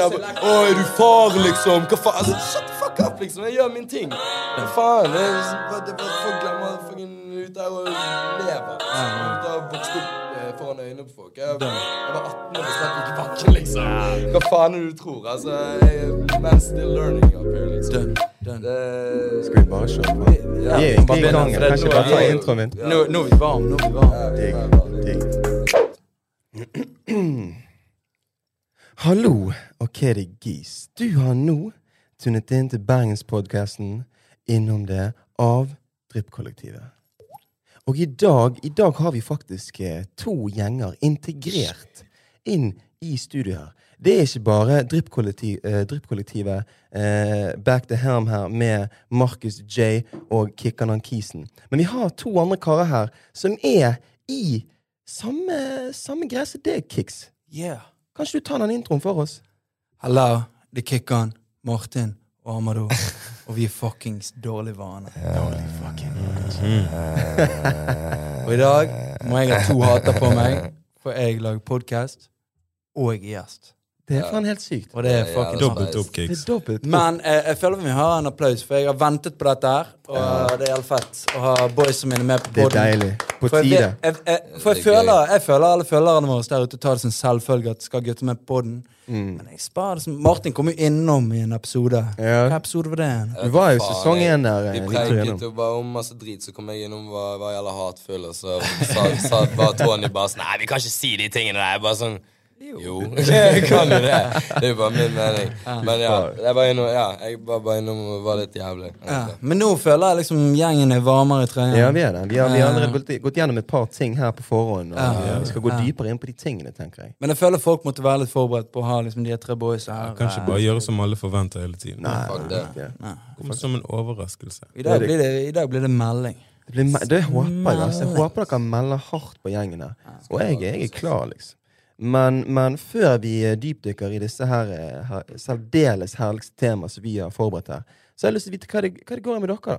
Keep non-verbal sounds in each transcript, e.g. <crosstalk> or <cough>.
Jeg Å, er du far, liksom? Hva faen? Altså, shut the fuck up, liksom. Jeg gjør min ting. Hva faen? Det er bare- er bare Folk glemmer fucking ut der og lever. Ut der og vokst opp eh, foran øynene på folk. Jeg, jeg var 18 år og bestemte ikke bakken, liksom. Hva faen er det du tror? Altså, jeg, man still learning up here, liksom. Done. Done. Det, Skal vi bare kjøre på? Vi Ja, er egentlig i gang. Kanskje bare ta introen min? Nå, nå er vi varme. Nå er vi varme. Digg. Digg. Hallo, og hva er det gis? Du har nå tunet inn til Bergenspodkasten Innom det av Drypp-kollektivet. Og i dag, i dag har vi faktisk eh, to gjenger integrert inn i studio her. Det er ikke bare Drypp-kollektiv, eh, Drypp-kollektivet eh, back the helm her med Marcus J og Kikkan Ankisen. Men vi har to andre karer her som er i samme, samme greie som deg, Kiks Yeah. Kanskje du tar den introen for oss? Hello, det Kikkan, Martin og Amado. <laughs> Og vi er fuckings dårlig vane. Dårlig fucking Og i dag må jeg ha to hater på meg, for jeg lager podkast, og jeg er gjest. Det er faen helt sykt. Og det er fucking. Dobbelt opp, Kicks. dobbelt. Men eh, jeg føler vi har en applaus, for jeg har ventet på dette her. Og det er helt fett å ha boysa mine med på Det er deilig. På For jeg, tide. jeg, jeg, for er føler, jeg føler alle følgerne våre der ute tar det som selvfølge at skal gutter med på podden. Mm. Men jeg sparer det som Martin kom jo innom i en episode. Ja. Hva episode var det? Du var jo sesong én der. Vi eh, preiket jo bare om masse drit, så kom jeg innom hva, var gjelder hatfull, og så sa, sa bare Tony bare sånn Nei, vi kan ikke si de tingene der. Bare sånn jo, <laughs> jeg kan jo det. Det er jo bare min mening. Men ja, jeg var innom, ja, jeg var bare innom og var litt jævlig. Ja. Men nå føler jeg liksom gjengen er varmere i trøya. Ja, vi er det. Vi har, vi har allerede gått, gått gjennom et par ting her på forhånd. Og Ja. Vi skal gå Ja. dypere inn på de tingene, tenker jeg. Men jeg føler folk måtte være litt forberedt på å ha liksom de tre boysa her. Kan ikke bare gjøre som alle forventer hele tiden. Nei, fuck det. det. Kommer som en overraskelse. I dag blir det, i dag blir det melding. Det, blir, me- det håper jeg. Altså. Jeg håper dere melder hardt på gjengen her. Og jeg, jeg er klar, liksom. Men, men før vi eh, dypdykker i disse her, eh, her særdeles herligste temaer som vi har forberedt her, så har jeg lyst til å vite hva det, hva det går med dere, da.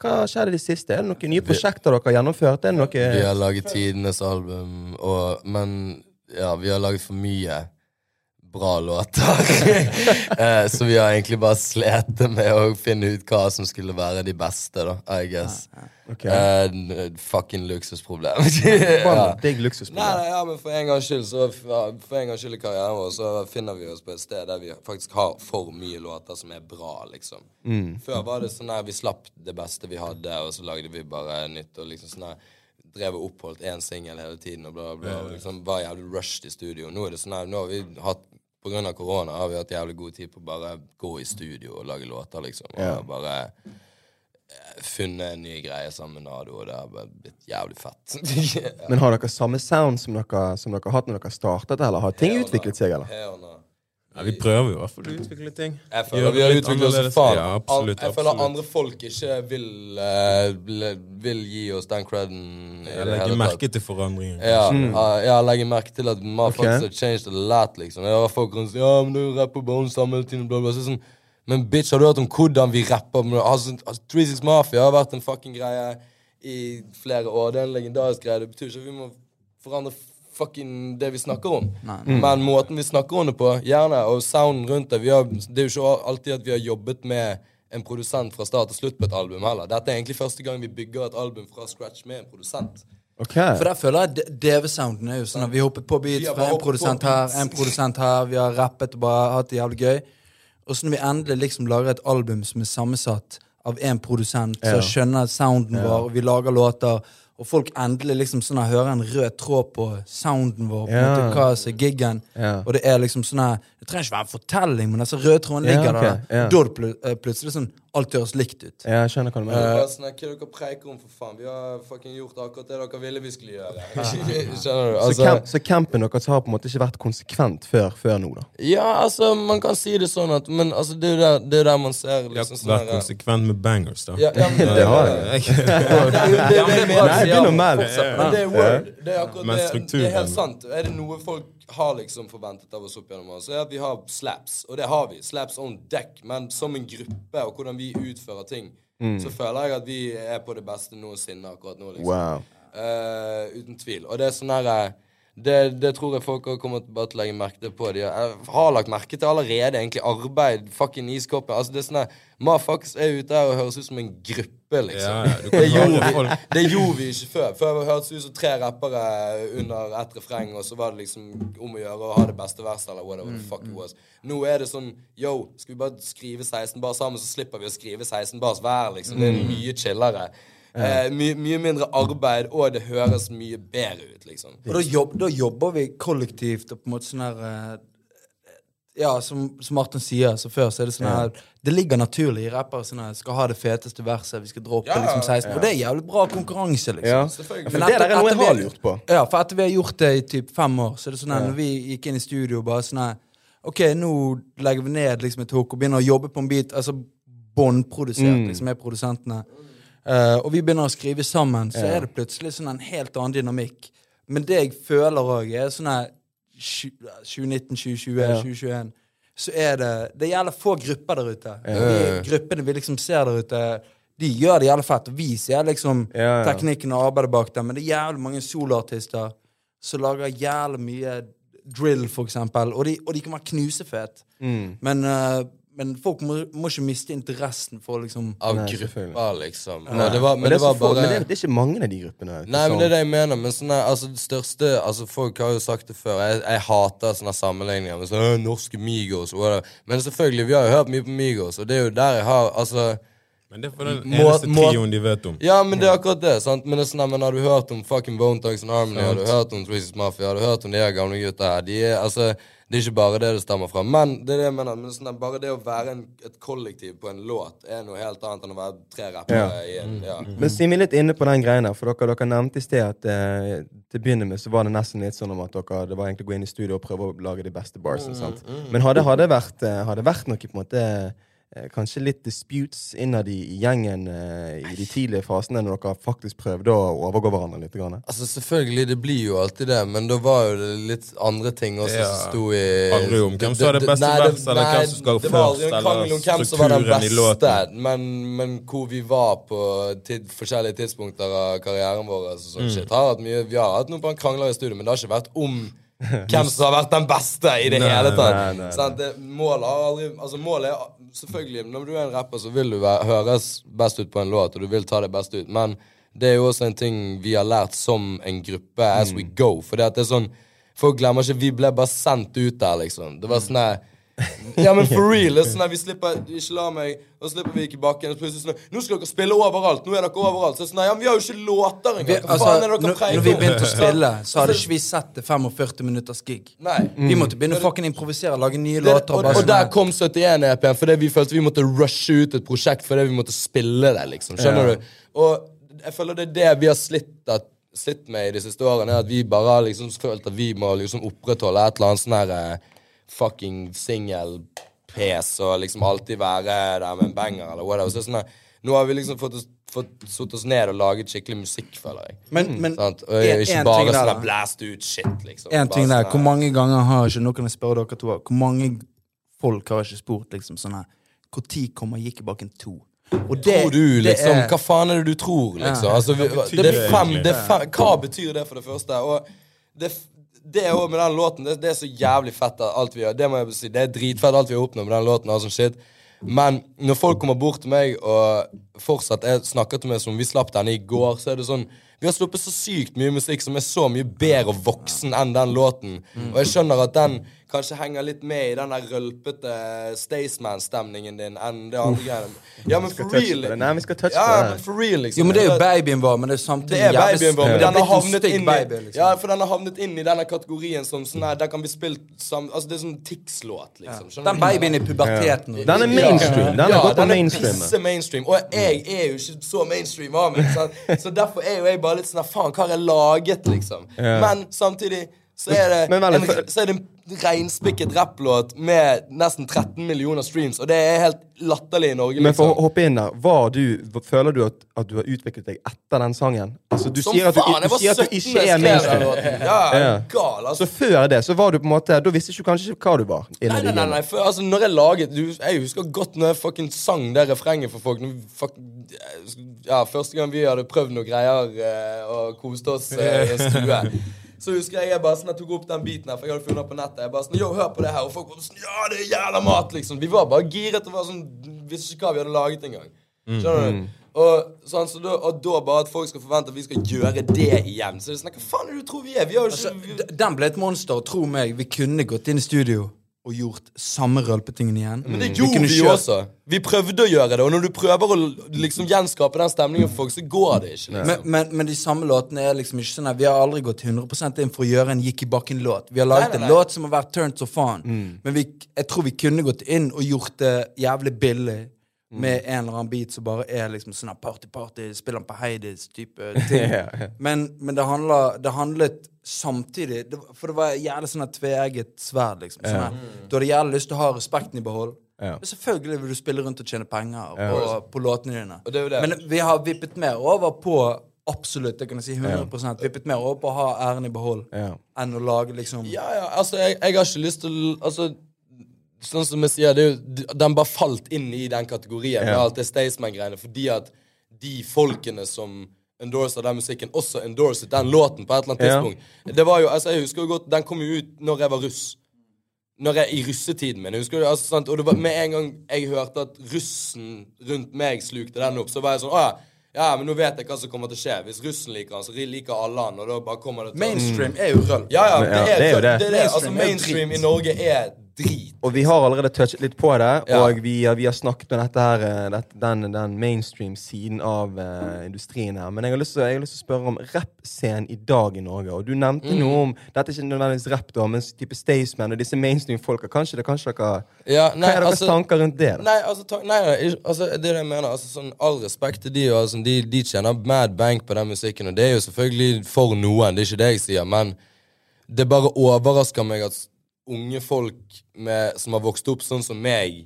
Hva skjedde i det siste? Er det noen nye prosjekter dere har gjennomført? Er det Vi har laget tidenes album, og, men ja, vi har laget for mye bra låter. <laughs> Eh, så vi har egentlig bare slitt med å finne ut hva som skulle være de beste, da, I guess. Okay. Eh, fucking luksusproblem. Ja. <laughs> Digg Nei, luksusproblem. nei, ja, men for en gangs skyld Så For en gangs skyld i karrieren vår Så finner vi oss på et sted der vi faktisk har for mye låter som er bra, liksom. Før var det sånn her vi slapp det beste vi hadde, og så lagde vi bare nytt, og liksom sånn her Drev og oppholdt én singel hele tiden, og bla, bla, bla. Liksom var jævlig rushed i studio. Nå er det sånn her Nå har vi hatt av korona har vi hatt jævlig god tid på å bare gå i studio og lage låter, liksom. Og Ja. bare eh, funnet en ny greie sammen med Nado, og det har bare blitt jævlig fett. <laughs> Men har dere samme sound som dere, som dere har hatt når dere startet, eller har ting utviklet seg, eller? Hell no. Ja, vi prøver jo i hvert fall å utvikle ting. Jeg føler Gjør vi har utviklet oss faen. Ja, absolutt, jeg føler absolutt. andre folk ikke vil, eh, vil, vil gi oss den creden. i Jeg det legger merke til forandringen. Ja, ja, jeg legger merke til at motherfuckers har changed a lot, liksom. Jeg har folk rundt Ja, men du rapper bare om samme tiden, bla, bla. Så sånn, men bitch, har du hørt om hvordan vi rapper? Men, Altså, altså, 36 Mafia har vært en fucking greie i flere år. Det er en legendarisk greie. Det betyr ikke at vi må forandre fucking det vi snakker om. Men måten vi snakker om det på, gjerne, og sounden rundt det vi har, Det er jo ikke alltid at vi har jobbet med en produsent fra start til slutt på et album heller. Dette er egentlig første gang vi bygger et album fra scratch med en produsent. Okay. For der føler jeg DV-sounden er jo sånn at vi hoppet på beats fra en produsent her, en produsent her, vi har rappet og bare hatt det jævlig gøy. Og så når vi endelig liksom lager et album som er sammensatt av én produsent, Ja. som skjønner sounden vår, og vi lager låter, og folk endelig liksom sånn hører en rød tråd på sounden vår, på Ja. hva som er giggen, Ja. og det er liksom sånn Det trenger ikke være en fortelling, men altså røde tråden Ja, ligger ok, der. ja. Da er det plu eh, plutselig sånn Alt høres likt ut. Ja, jeg skjønner hva du er mener. bare sånn, Hva er det dere preiker om, for faen? Vi har fucking gjort akkurat det dere ville vi skulle gjøre. <laughs> Skjønner du? Så, Altså, camp, så campen deres har på en måte ikke vært konsekvent før, før nå, da? ja, altså, man kan si det sånn at Men altså, det er jo der, det er der man ser liksom sånn vært konsekvent med bangers, da. ja, ja, men, <laughs> Det har <laughs> jeg. Det er melde. Men det er word. Det er akkurat det. Det er helt sant. Er det noe folk har liksom forventet av oss opp gjennom oss, er at vi har slaps. Og det har vi. Slaps on deck. Men som en gruppe, og hvordan vi utfører ting, så føler jeg at vi er på det beste noensinne akkurat nå. liksom. Wow. Uh, uten tvil. Og det er sånn herre eh, det, det tror jeg folk har kommet bare til å legge merke til på. De har, har lagt merke til allerede egentlig arbeid, fucking iskoppen. Altså, det er sånn her, Motherfuckers er ute her og høres ut som en gruppe, liksom. Ja, det, gjorde vi, det gjorde vi ikke før. Før hørtes det ut som tre rappere under ett refreng, og så var det liksom om å gjøre å ha det beste verset, eller whatever the fuck it was. Nå er det sånn Yo, skal vi bare skrive 16 bar sammen, så slipper vi å skrive 16 bars hver, liksom. Det er mye chillere. Eh, mye, mye mindre arbeid, og det høres mye bedre ut, liksom. Og da, jobb, da jobber vi kollektivt og på en måte sånn her eh, Ja, som, som Martin sier, så før så er det sånn her Det ligger naturlig i rappere sånn her Skal ha det feteste verset, vi skal droppe Ja, liksom 16 Og det er jævlig bra konkurranse, liksom. Ja. Selvfølgelig. For det der er noe jeg vi- har lurt på. Ja, for etter vi har gjort det i typ fem år, så er det sånn her, når vi gikk inn i studio bare sånn her Ok, nå legger vi ned liksom et hook og begynner å jobbe på en bit, altså båndprodusert, liksom, med produsentene. Eh, og vi begynner å skrive sammen, så er det plutselig sånn en helt annen dynamikk. Men det jeg føler òg, er sånn her 2019, 2020, 2021 så er det Det er jævla få grupper der ute. De gruppene vi liksom ser der ute, de gjør det jævlig fett. Og vi ser liksom teknikken og arbeidet bak dem. Men det er jævlig mange soloartister som lager jævlig mye drill, for eksempel. Og de, og de kan være knusefete. Mm. Men, eh, men folk må, må ikke miste interessen for liksom Av Nei, grupper, liksom. Men det var, Men, men det, det var bare men det, er, det er ikke mange av de gruppene. Nei, men det er det jeg mener. Men sånne, altså, det største altså, Folk har jo sagt det før. Jeg, jeg hater sånne sammenligninger med sånn, norske Migos. whatever». Men selvfølgelig, vi har jo hørt mye på Migos, og det er jo der jeg har Altså Men det er for den eneste må- trioen de vet om. Ja, men det er akkurat det. sant? Men det er sånn, men har du hørt om fucking Bone Thugs and Harmony? Har du hørt om Twisted Mafia? Har du hørt om de her gamle gutta her? De er, altså, det er ikke bare det det stammer fra. Men det er det jeg mener. Men sånn, bare det å være en, et kollektiv på en låt er noe helt annet enn å være tre rappere i en ja. Men si er litt inne på den greien her, for dere, dere nevnte i sted at eh, til å begynne med så var det nesten litt sånn om at dere, det var egentlig å gå inn i studio og prøve å lage de beste barsene. sant? Men hadde det vært, eh, hadde vært noe på en måte Kanskje litt disputes innad i, i gjengen eh, i de tidlige fasene når dere faktisk prøvde å overgå hverandre litt? Grann. Altså Selvfølgelig, det blir jo alltid det, men da var jo det litt andre ting også Ja. som sto i Aldri om hvem som har det beste nei, verset, eller nei, hvem som skal Det var først, en eller om hvem som var den strukturen i låten. men, men hvor vi var på tid, forskjellige tidspunkter av karrieren vår. Altså, sånn Mm. shit. Har hatt mye, vi har hatt noen krangler i studio, men det har ikke vært om hvem som har vært den beste i det Nei, hele tatt. Det, målet har aldri Altså målet er Selvfølgelig, når du er en rapper, så vil du være, høres best ut på en låt, og du vil ta det beste ut, men det er jo også en ting vi har lært som en gruppe as we go. For det er sånn Folk glemmer ikke Vi ble bare sendt ut der, liksom. Det var sånn her Ja, men for <laughs> real. Det er sånn Vi slipper Ikke la meg Og så slipper vi ikke bakken. Og plutselig sånn Nå skal dere spille overalt. Nå er dere overalt. Så er sånn Ja, men vi har jo ikke låter engang. Hva altså, faen er det når, dere når vi begynte å spille, så hadde Altså, ikke vi sett det 45 minutters gig. Nei. Vi måtte begynne å fucking improvisere, lage nye Det, låter. og, bare og sånn der her. kom 71-EP-en, fordi vi følte vi måtte rushe ut et prosjekt fordi vi måtte spille det. liksom, skjønner du? Og jeg føler det er det vi har slitt, at, slitt med i de siste årene, er at vi bare har liksom følt at vi må liksom opprettholde et eller annet sånn her eh, fucking singel-pes og liksom alltid være der med en banger eller whatever. Så sånn nå har vi liksom fått, oss- fått satt oss ned og laget skikkelig musikk, føler jeg. Men, men Sant? Og en- ikke en bare sånn blæst blast ut shit, liksom. En ting der, sånn Hvor mange ganger har ikke Nå kan jeg spørre dere to. Hvor mange folk har ikke spurt liksom sånn her Når kommer Gikkebakken 2? Og det, tror du, det liksom? er- Hva faen er det du tror, liksom? Ja. Altså, vi, Hva betyr det det fem, det fem, hva betyr det, for det første? Og det, det også med den låten, det, det er så jævlig fett alt vi gjør. Det må jeg si, det er dritfett alt vi har oppnådd med den låten. og sånn shit. Men når folk kommer bort til meg og fortsatt jeg snakker til meg som vi slapp den i går, så er det sånn Vi har sluppet så sykt mye musikk som er så mye bedre og voksen enn den låten. Og jeg skjønner at den kanskje henger litt med i den der rølpete Staysman-stemningen din enn det andre greiene. Ja, men for real. det. Nei, vi skal touche ja, på det. men for real, liksom. Jo, men det er jo babyen vår, men det er samtidig Det er babyen vår, men den har havnet inn i baby, liksom. Ja, for den har havnet inn i denne kategorien som sånn her Der kan vi spille sam, Altså, det er sånn Tix-låt, liksom. Skjønner Den babyen i puberteten. Den er mainstream. Den er ja, godt på den er mainstream. pisse mainstream. Og jeg er jo ikke så mainstream av meg, så, så derfor er jo jeg bare litt sånn Faen, hva har jeg laget, liksom? Men samtidig så er det, Men vel, en, så er det en reinspikket rapplåt med nesten 13 millioner streams, og det er helt latterlig i Norge, Men for liksom. å hoppe inn der, var du, føler du at, at du har utviklet deg etter den sangen? Altså, du Som sier at du, faen! du, var sier at 17 du ikke er mainstream. Ja, Ja. gal, altså. Så før det så var du på en måte Da visste du kanskje ikke hva du var. Nei, nei, nei, nei, for altså, når jeg laget du, Jeg husker godt når jeg fucking sang det refrenget for folk. Fuck, ja, Første gang vi hadde prøvd noe greier eh, og koste oss eh, i en stue. Så husker jeg jeg bare sånn, jeg tok opp den biten her, for jeg hadde funnet på nettet. Jeg bare sånn, jo, hør på det her. Og folk var sånn Ja, det er jævla mat, liksom. Vi var bare giret og var sånn Visste ikke hva vi hadde laget engang. Skjønner du? Og, sånn, så da, og da bare at folk skal forvente at vi skal gjøre det igjen. Så det er sånn, hva faen er det du tror vi er? Vi har jo ikke Altså, vi, den ble et monster, tro meg, vi kunne gått inn i studio og gjort samme rølpetingen igjen. Men det gjorde vi, vi jo også. Vi prøvde å gjøre det, og når du prøver å liksom gjenskape den stemningen for folk, så går det ikke. liksom. Men, men, men de samme låtene er liksom ikke sånn at Vi har aldri gått 100% inn for å gjøre en gikk i bakken-låt. Vi har laget Nei, nei, en låt som har vært turned så faen. Men vi, jeg tror vi kunne gått inn og gjort det jævlig billig. Med en eller annen beat som bare er liksom sånn party-party, spiller han på Heidis-type <laughs> ting. Ja, ja. Men, men det, handla, det handlet samtidig det, For det var jævlig sånn tveegget sverd. liksom sånn Mm. Du hadde jævlig lyst til å ha respekten i behold. Ja. Men selvfølgelig vil du spille rundt og tjene penger på, på låtene dine. Og det er jo det. Men vi har vippet mer over på Absolutt, det kan jeg si 100% Vippet mer over på å ha æren i behold Ja. enn å lage liksom Ja, ja, altså, jeg, jeg har ikke lyst til Altså, sånn som jeg sier, det er jo, den bare falt inn i den kategorien med alt det Staysman-greiene, fordi at de folkene som endorser den musikken, også endorset den låten på et eller annet Ja. tidspunkt. Det var jo, altså, jeg husker jo godt, Den kom jo ut når jeg var russ. Når jeg, I russetiden min. Husker, du, altså, sant? Og det var med en gang jeg hørte at russen rundt meg slukte den opp, så var jeg sånn Å ja. Ja, men nå vet jeg hva som kommer til å skje. Hvis russen liker han, så liker alle han. Og da bare kommer det til å- Mainstream er jo røll. ja, ja, det ja, er, det er jo det. det er det. Altså, Mainstream i Norge er drit. Og vi har allerede touchet litt på det, Ja. og vi, har- vi har snakket om dette her, eh, dette, den, den mainstream-siden av uh, industrien her. Men jeg har lyst til, har lyst til å spørre om rappscenen i dag i Norge. Og du nevnte Mm. noe om Dette er ikke nødvendigvis rapp, da, men type Staysman og disse mainstream-folka. Kanskje det kanskje dere Ja, Hva er deres tanker rundt det? da? Nei, altså, ta, nei, nei, altså, det det jeg mener. Altså, sånn, all respekt til de, altså, de, de tjener mad bank på den musikken, og det er jo selvfølgelig for noen, det er ikke det jeg sier, men det bare overrasker meg at unge folk med, som har vokst opp sånn som meg,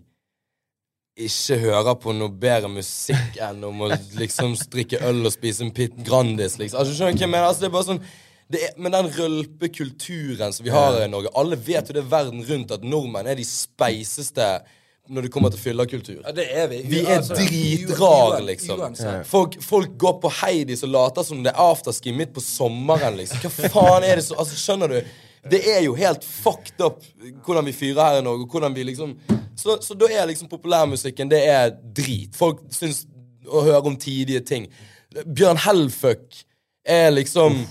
ikke hører på noe bedre musikk <laughs> enn om å liksom strikke øl og spise en Pit Grandis, liksom. Altså, skjønner du hva jeg mener? Altså, det er bare sånn det er, Men den rølpekulturen som vi har i Norge Alle vet jo det verden rundt at nordmenn er de speiseste når det kommer til fyllekultur. Ja, det er vi. Vi er Altså, dritrare, liksom. Folk, folk går på Heidis og later som det er afterski midt på sommeren, liksom. Hva faen er det så Altså, skjønner du? Det er jo helt fucked up hvordan vi fyrer her i Norge. Hvordan vi liksom Så, så da er liksom populærmusikken Det er drit. Folk syns å høre om tidige ting. Bjørn Hellfuck er liksom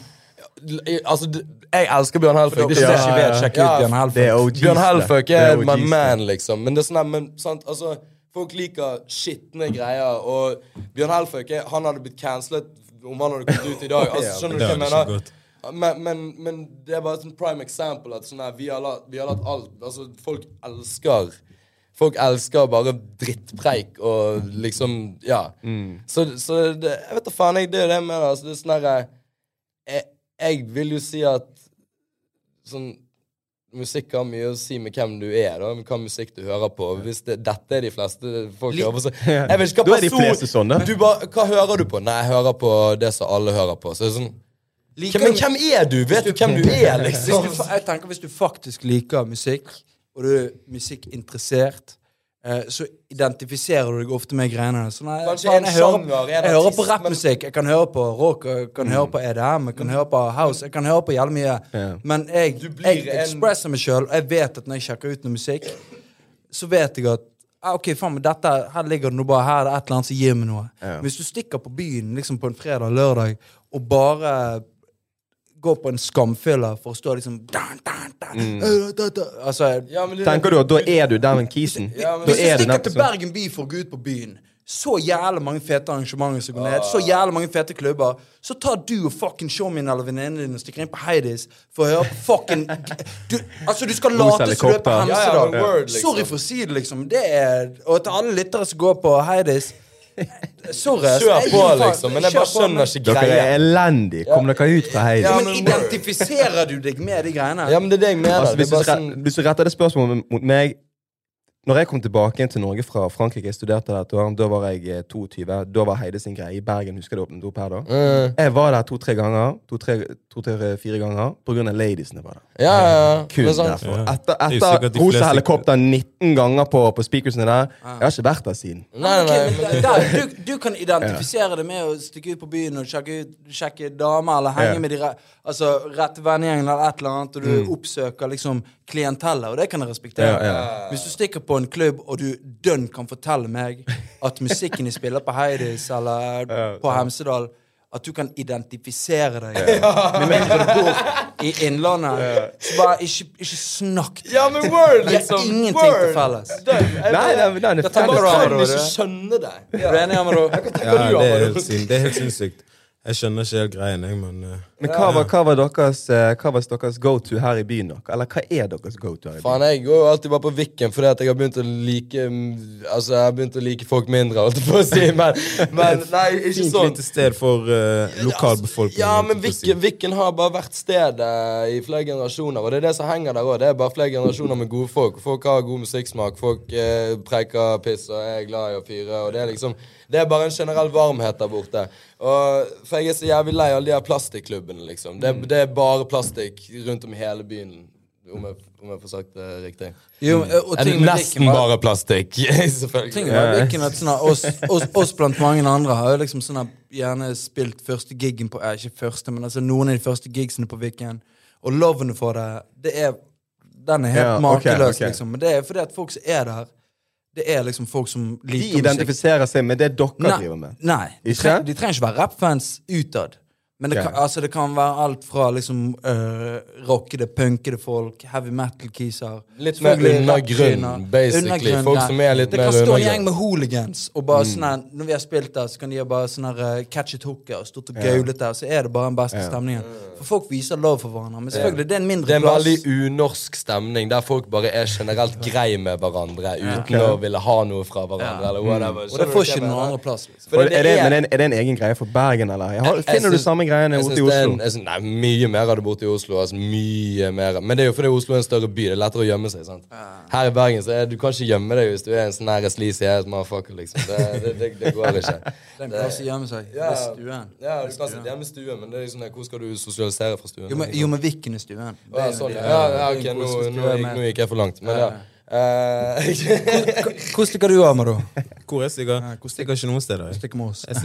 Altså, jeg elsker Bjørn Hellfuck. Hvis er ikke vet, sjekk ut Ja, Bjørn Hellfuck. Er Bjørn. Hellfuck Det er my man, liksom. Men det er sånn men sant, altså Folk liker skitne greier, og Bjørn Hellfuck er, han hadde blitt cancelet om han hadde kommet ut i dag. <laughs> Altså, skjønner du hva jeg mener? Men, men, men det er bare et prime example at sånn her, vi, har latt, vi har latt alt Altså, folk elsker Folk elsker bare drittpreik og liksom Ja. Så, så det, jeg vet da faen, jeg, det er det jeg mener. Altså, det er sånn herre jeg, jeg vil jo si at sånn Musikk har mye å si med hvem du er, da, hva musikk du hører på. Hvis det, dette er de fleste folk hører på, så <laughs> Jeg vet ikke hva er person sånn, du bare, Hva hører du på? Nei, jeg hører på det som alle hører på. Så det er sånn Liker Men hvem er du? Vet du hvem du er, Hvis liksom? du, jeg tenker Hvis du faktisk liker musikk, og du er musikkinteressert, eh, så identifiserer du deg ofte med greiene. Sånn, en jeg hører, jeg hører på rappmusikk, jeg kan høre på rock, jeg kan høre på EDM, jeg kan høre på house, jeg kan høre på jævlig mye. Men jeg, jeg ekspresser meg sjøl, og jeg vet at når jeg sjekker ut noe musikk, så vet jeg at ah, ok, faen, men dette, her ligger det noe bare her er det et eller annet som gir meg noe. Hvis du stikker på byen liksom på en fredag eller lørdag og bare går på en skamfylle for å stå liksom dan, dan, dan, øh, da, da. Altså, Ja, det- Tenker du at da er du der med kisen? Ja, Da hvis du er du stikker til. Bergen by for å gå ut på byen, så jævlig mange fete arrangementer som går ned, så jævlig mange fete klubber, så tar du og fucking showmin eller venninnen din og stikker inn på Heidis for å høre på fucking <laughs> du, Altså, du skal late som du er på helikopter. Ja, ja, Hemsedal. liksom. Sorry for å si det, liksom. Det er Og til alle lyttere som går på Heidis <laughs> Sorry. Kjør på, liksom. Men jeg bare skjønner ikke greia. Dere er elendige. Kom dere ut fra heisen. Ja, Men identifiserer du deg med de greiene? Ja, men det er det jeg mener. Altså, det hvis, er du, sånn hvis du retter det spørsmålet mot meg Når jeg kom tilbake igjen til Norge fra Frankrike, jeg studerte der da var jeg eh, 22. Da var Heide sin greie i Bergen. Husker du åpnet opp her da? Mm. Jeg var der to-tre ganger. To-tre-fire ganger på grunn av ladiesene. var der. Ja, ja, ja. Kun det er sant. derfor. Ja. Etter, er etter de Rosa helikopter 19 ganger på, på speakersene der. Jeg har ikke vært der siden. Nei, nei, nei, der, du, du kan identifisere det med å stikke ut på byen og sjekke, ut, sjekke damer, eller henge Ja. med de re, altså, rette vennegjengen eller et eller annet, og du oppsøker liksom klientellet, og det kan jeg respektere. Ja, ja. Hvis du stikker på en klubb, og du dønn kan fortelle meg at musikken de spiller på Heidis eller på Hemsedal at du kan identifisere deg med mindre du bor i Innlandet. Så bare ikke, ikke snakk til Ja, men word, liksom. Det er ingenting word. til felles. Det- jeg- Nei, nei, nei, det er felles. Jeg kan ikke skjønne deg. Ja. du enig, Amador? Ja, det er helt, sin, det er helt sinnssykt. Jeg skjønner ikke helt greien, jeg, men uh, Men hva var, hva var deres, eh, hva var deres go-to her i byen? Eller hva er deres go-to her i byen? Faen, jeg går jo alltid bare på Viken fordi at jeg har begynt å like mm, Altså, jeg har begynt å like folk mindre, holdt jeg på å si, <laughs> men, men Nei, ikke Fint sånn. lite sted for uh, lokalbefolkningen. Ja, men. Viken, Viken har bare vært stedet i flere generasjoner, og det er det som henger der òg. Det er bare flere generasjoner med gode folk. Folk har god musikksmak, folk uh, preiker piss og er glad i å fyre, og det er liksom Det er bare en generell varmhet der borte. Og For jeg er så jævlig lei alle de her plastikklubbene, liksom. Det, det er bare plastikk rundt om hele byen. Om jeg, om jeg får sagt det riktig. Jo, og ting med nesten var- bare plastikk. <laughs> Selvfølgelig. Ting med Viken at sånn, oss, oss, oss blant mange andre har jo liksom sånne, gjerne spilt første giggen på eh, Ikke første, men altså noen av de første gigsene på Viken. Og loven for det, det er Den er helt Ja, makeløs, makeløs, okay. liksom. Men det er fordi at folk som er der, det er liksom folk som liker musikk. identifiserer seg med det dere Nei, driver med. nei de, tre, de trenger ikke være rappfans utad. Men det kan, altså, det kan være alt fra liksom øh, rockede, punkede folk, heavy metal-kiser Litt mer undergrunn, basically. undergrunn, Folk som er litt det mer kan stå en gjeng med hooligans, og bare sånn her, når vi har spilt der, så kan de ha bare sånn uh, catch it hooker og stått og gaulet der, så er det bare den beste stemningen. For folk viser love for hverandre. Men selvfølgelig, det er en mindre Det er en veldig unorsk stemning, der folk bare er generelt grei med hverandre uten å ville ha noe fra hverandre. Eller whatever. Og det får ikke noen andre plass. Liksom. Er, det er, det, er- men er, er det en egen greie for Bergen, eller? Jeg har, Jeg finner du samme samme greiene borte i det Oslo? en- jeg syns- nei, mye mer av det borte i Oslo. Altså, mye mer. Men det er jo fordi Oslo er en større by. Det er lettere å gjemme seg. sant? Her i Bergen så er du kan ikke gjemme deg hvis du er en sånn her sleazy ass motherfucker. liksom. Det, det, det, det går ikke. <laughs> Det er en plass å gjemme seg. Ja. Det er stuen. Ja, du kan sitte hjemme i stuen, men det er liksom, hvor skal du sosialisere fra stuen? Jo, men, jo, men Viken er stuen. Ja, sånn, ja. ja, ok, nå, nå, gikk, nå gikk jeg for langt. Men ja. Eh, <laughs> stikker du du da? Hvor jeg stikker? Jeg stikker ikke noen steder. Jeg, Stikk med oss. jeg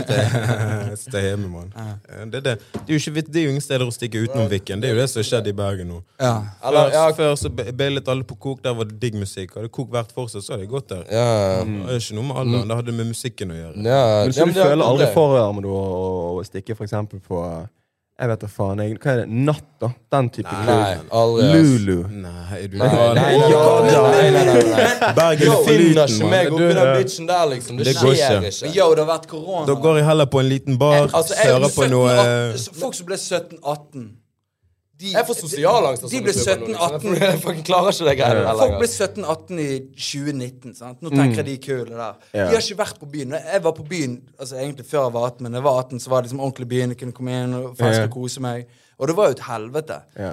sitter, hjemme, mann. Eh, Det, det. det er jo ikke det er jo ingen steder å stikke utenom Viken. Det er jo det som har skjedd i Bergen nå. Ja. Før, ja, før så beilet alle på Kok, der var det digg musikk. Hadde Kok vært fortsatt, så hadde jeg gått der. ja, Det er ikke noe med alderen, det hadde med musikken å gjøre. ja, Men så ja, du er føler aldri for Amador, å, å stikke for eksempel på Jeg vet da faen. Jeg, hva er det? Natt, da? Den type Nei, aldri. Lulu. Nei, du Nei, nei, nei, nei. Bergen er for finner ikke meg oppi den bitchen der, liksom. Det, skjer ikke. ikke. Men yo, det har vært korona. Da går jeg heller på en liten bar, Altså, sører på noe Folk som ble 17-18 de, Jeg får sosialangst angst. De sånne ble klubber nå, liksom. 17-18 Jeg klarer ikke det greiene der Folk ble 17-18 i 2019. sant? Nå tenker jeg de kule der. Ja. De har ikke vært på byen. Jeg var på byen altså egentlig før jeg var 18, men da jeg var 18, så var det liksom ordentlig byen. Jeg kunne komme inn og Ja. og kose meg. Og det var jo et helvete. Ja.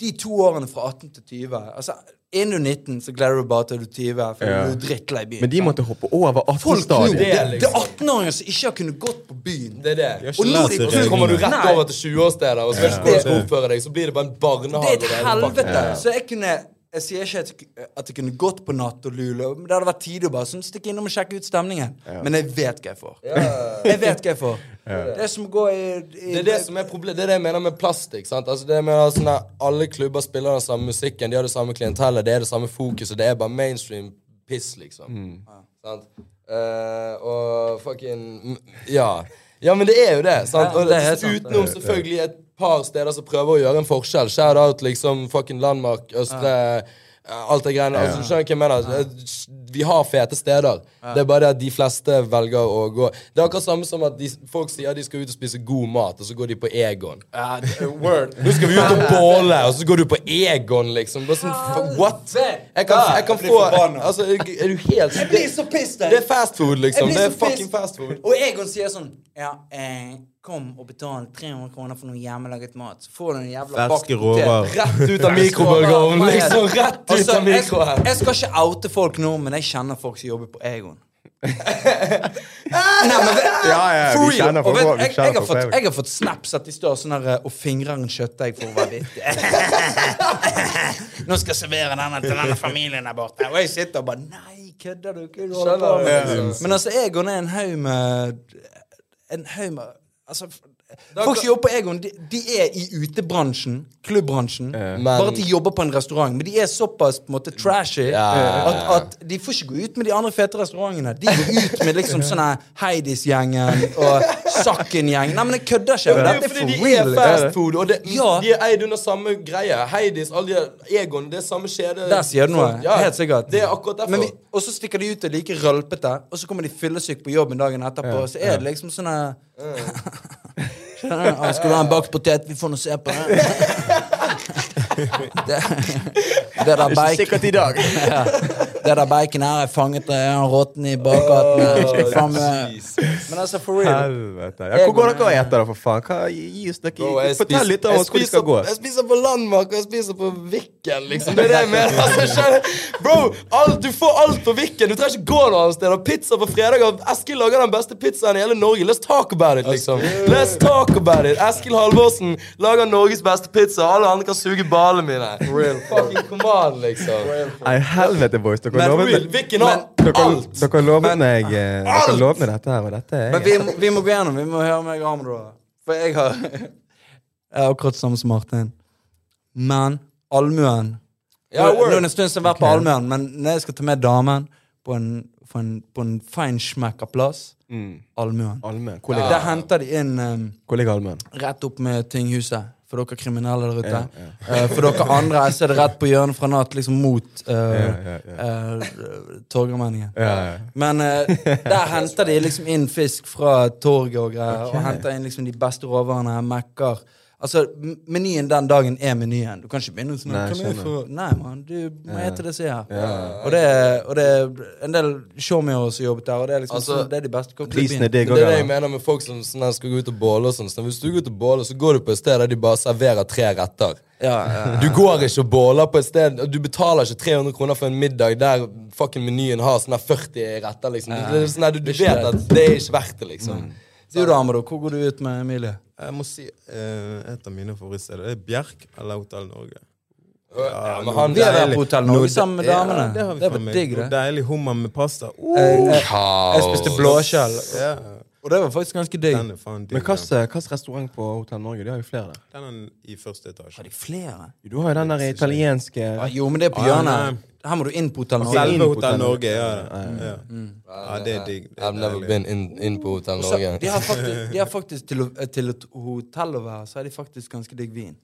De to årene fra 18 til 20 altså Innen du er 19, så gleder du bare til du er 20, for Ja. du er drittlei byen. Men de måtte hoppe over 18-stadiet. det, er det, liksom- er 18-åringer som ikke har kunnet gått på byen. Det er det. Og nå de- så kommer du rett over til 20-årssteder, og så vet du hvordan du skal oppføre deg. Så blir det bare en barnehage. Det er et helvete. Så jeg kunne Jeg sier ikke at, at jeg kunne gått på natt og lule, men det hadde vært tidlig å bare sånn, stikke innom og sjekke ut stemningen. Men jeg vet hva jeg får. Jeg vet hva jeg får. Det er som går i, i Det er det som er problemet. Det er det jeg mener med plastikk. sant? Altså det med at sånn at Alle klubber spiller den samme musikken, de har det samme klientellet, det er det samme fokuset. Det er bare mainstream piss, liksom. Sant? Uh, og fucking Ja. Ja, men det er jo det. sant? Ja, Og det er sant. utenom selvfølgelig et par steder som prøver å gjøre en forskjell. Shout out liksom fucking Landmark, Østre eh, Alt det greiene. Altså, du skjønner hva jeg mener? Vi har fete steder. Det er bare det at de fleste velger å gå Det er akkurat samme som at de, folk sier de skal ut og spise god mat, og så går de på Egon. Word. Nå skal vi ut og båle, og så går du på Egon, liksom. Bare sånn, what? Jeg kan, jeg kan få. Altså, er du helt Jeg blir så pissed! Det er fast food, liksom. Det er fucking fast food. Og Egon sier sånn Ja, eh, Kom og betal 300 kroner for noe hjemmelaget mat. Så får du en jævla Ferske råvarer. Rett ut av mikrobølgeovnen, liksom. Rett ut Altså, av jeg, mikroen. jeg skal ikke oute folk nå, men jeg kjenner folk som jobber på Egon. Nei, men <laughs> Ja, ja, for real. Og vet, jeg, jeg, har fått, jeg har fått snaps at de står sånn her og fingrer en kjøttdeig for å være vittig. <laughs> Nå skal jeg servere denne til denne familien der borte. Og jeg sitter og bare Nei, kødder du? Hva er holder på med? Men altså, Egon er en haug med En haug med Altså, folk som jobber på Egon, de, de er i utebransjen, klubbbransjen. Bare at de jobber på en restaurant. Men de er såpass på en måte trashy Ja. at, at de får ikke gå ut med de andre fete restaurantene. De går ut med liksom sånne Heidis-gjengen og Sakken-gjengen. Nei, men jeg kødder ikke. Det er jo er fordi for de er fast food, og det, Ja. de er eid under samme greie. Heidis, alle de Egon, det er samme kjede. Der sier du noe. Ja, Helt sikkert. Det er akkurat derfor. Men vi, og så stikker de ut og like rølpete, og så kommer de fyllesyke på jobben dagen etterpå. Så er det liksom sånne Skjønner du? Skal du ha en bakt potet? Vi får nå se på det. <laughs> det, det der Ikke sikkert i dag. <laughs> ja. Det der bacon her er fanget av råtten i bakgaten. Men altså, for real. Helvete. Ja, hvor går dere og eter, da, for faen? Hva gi oss Bro, Fortell litt om oss hvor de skal gå. Jeg spiser på Landmark, og jeg spiser på Vikken, liksom. Det er det jeg mener. <laughs> Altså? Bro, alt, du får alt på Vikken. Du trenger ikke gå noe annet sted. Og Pizza på fredager. Eskil lager den beste pizzaen i hele Norge. Let's talk about it, liksom. Let's talk about it. Eskil Halvorsen lager Norges beste pizza. Alle andre kan suge ballene mine. Real. Fucking come on, liksom. Nei, helvete, boys. Dere lovet Viken har alt. dere lovet meg eh, Dere har lovet meg dette her, og dette er Men vi, må- vi må gå gjennom. Vi må høre meg om det. For jeg har <laughs> Jeg er akkurat samme som Martin. Men allmuen Ja, Nå nå er det en stund siden jeg har vært på allmuen, men når jeg skal ta med damen på en, på en, på en feinschmecka plass Allmuen. Allmenn. Hvor Der henter de inn um, hvor ligger allmuen? rett opp med tinghuset. For dere kriminelle der ute. Eh, for dere andre jeg ser det rett på hjørnet fra natt, liksom mot uh, Ja, uh, Torgallmenningen. Ja, ja. Men der henter de liksom inn fisk fra torget og greier. Og henter inn liksom de beste råvarene. Mekker. Altså, Menyen den dagen er menyen. Du kan ikke begynne sånn Nei, for... Nei mann, du må ete det som er her. Og, det, er- en del showmeere som jobbet der, og det er liksom Altså, sånn, det er de beste kokkene Det, Det er det jeg mener med folk som sånn, skal gå ut og båle og sånn. Så hvis du går ut og båler, så går du på et sted der de bare serverer tre retter. Ja, ja. Du går ikke og båler på et sted Du betaler ikke 300 kroner for en middag der fucking menyen har sånn 40 retter, liksom. Det sånn du, du vet at det er ikke verdt det, liksom. Du da, Amado, hvor går du ut med Emilie? Jeg må si eh, et av mine favorittsteder det er Bjerk eller Hotell Norge. Ja, men han Vi har vært på Hotell Norge sammen med damene. Ja, det, har vi det var digg, det. Deilig hummer med pasta. Uh, Jeg, jeg, jeg spiste blåskjell, ja, og det var faktisk ganske digg. den er faen digg. Men hvilken restaurant på Hotell Norge? De har jo flere der. Den er i første etasje. Har de flere? Du har jo den der italienske Ja, jo, men det er på Ah, hjørnet. Her må du inn på Hotell Norge. Selve Hotell Norge, ja. Ja. ja det er digg. I've never been in, in på Hotell Så, Norge. de har faktisk, de har faktisk til, å, til et hotell å være, så er de faktisk ganske digg vin.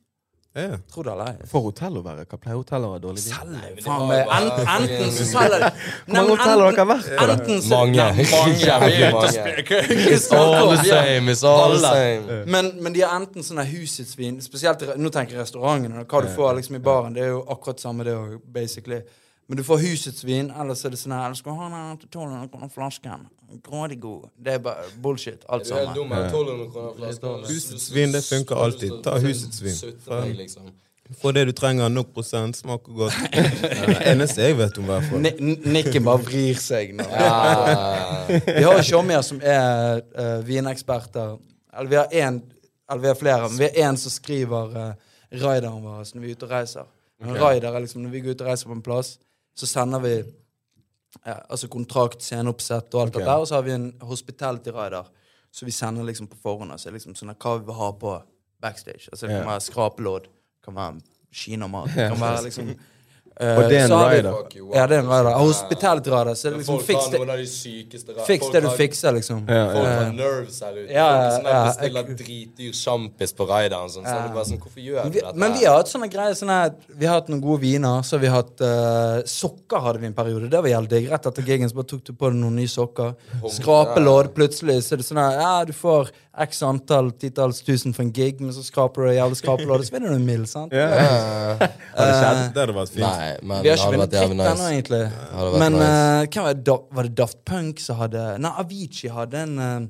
Ja. Tror det eller ei. For hotell å være. Hva pleier hotell å være dårlig? Selger faen meg Enten så selger de Hvor mange hotell har dere vært på? Enten så Mange. Mange. Jævlig <laughs> mange. spiller- Hva- hva It's all the same. It's all the same. Men, men de har enten sånne husets vin Spesielt nå tenker jeg restaurantene. Hva du får liksom i baren, det er jo akkurat samme det òg, basically. Men du får husets vin, eller så er det sånn her skal du ha den til 1200 kroner flasken? Grådig god. Det er bare bullshit, alt sammen. Du er helt dum. her. 1200 kroner flasken. Husets vin, det funker alltid. Ta husets vin. Liksom. Få det du trenger, nok prosent, smaker godt. <laughs> Det eneste jeg vet om, i hvert fall. Nikken bare vrir seg nå. Ja. Vi har jo showmier som er uh, vineksperter. Eller vi har én Eller vi har flere, men vi har én som skriver uh, rideren vår når vi er ute og reiser. Okay. rider er liksom Når vi går ut og reiser på en plass, så sender vi eh, altså kontrakt, sceneoppsett og alt det der, Og så har vi en hospitality rider, så vi sender liksom på forhånd. Altså liksom sånn hva vi vil ha på backstage. Altså Det kan være skrapelodd, det kan være kinamat, det <laughs> kan være liksom eh, Og det er en så har vi- rider? Ja, det er en rider. Ja. Hospitality rider, så er det liksom fiks det, de fiks det du fikser, liksom. Ja, Folk har nerves her ute. Ja, ja, ja, ja. bestiller dritdyr sjampis på rideren. Sånn. Så er det bare sånn, hvorfor gjør du vi, dette? men vi har hatt sånne greier sånne, Vi har hatt noen gode viner. Så vi har hatt uh, Sokker hadde vi en periode. Det var digg. Rett etter gigen så bare tok du på deg noen nye sokker. Skrapelodd. Plutselig så er det sånn her Ja, du får x antall titalls tusen for en gig, men så skraper du jævlig skrapelodd, så vinner du en mill, sant? Ja. Ja. Har det? Det hadde vært fint. Nei, men Vi har ikke vunnet dritt ennå, nice. egentlig. Men nice. uh, hva var det? Da, var det Daft Punk som hadde Nei, Avicii hadde en uh,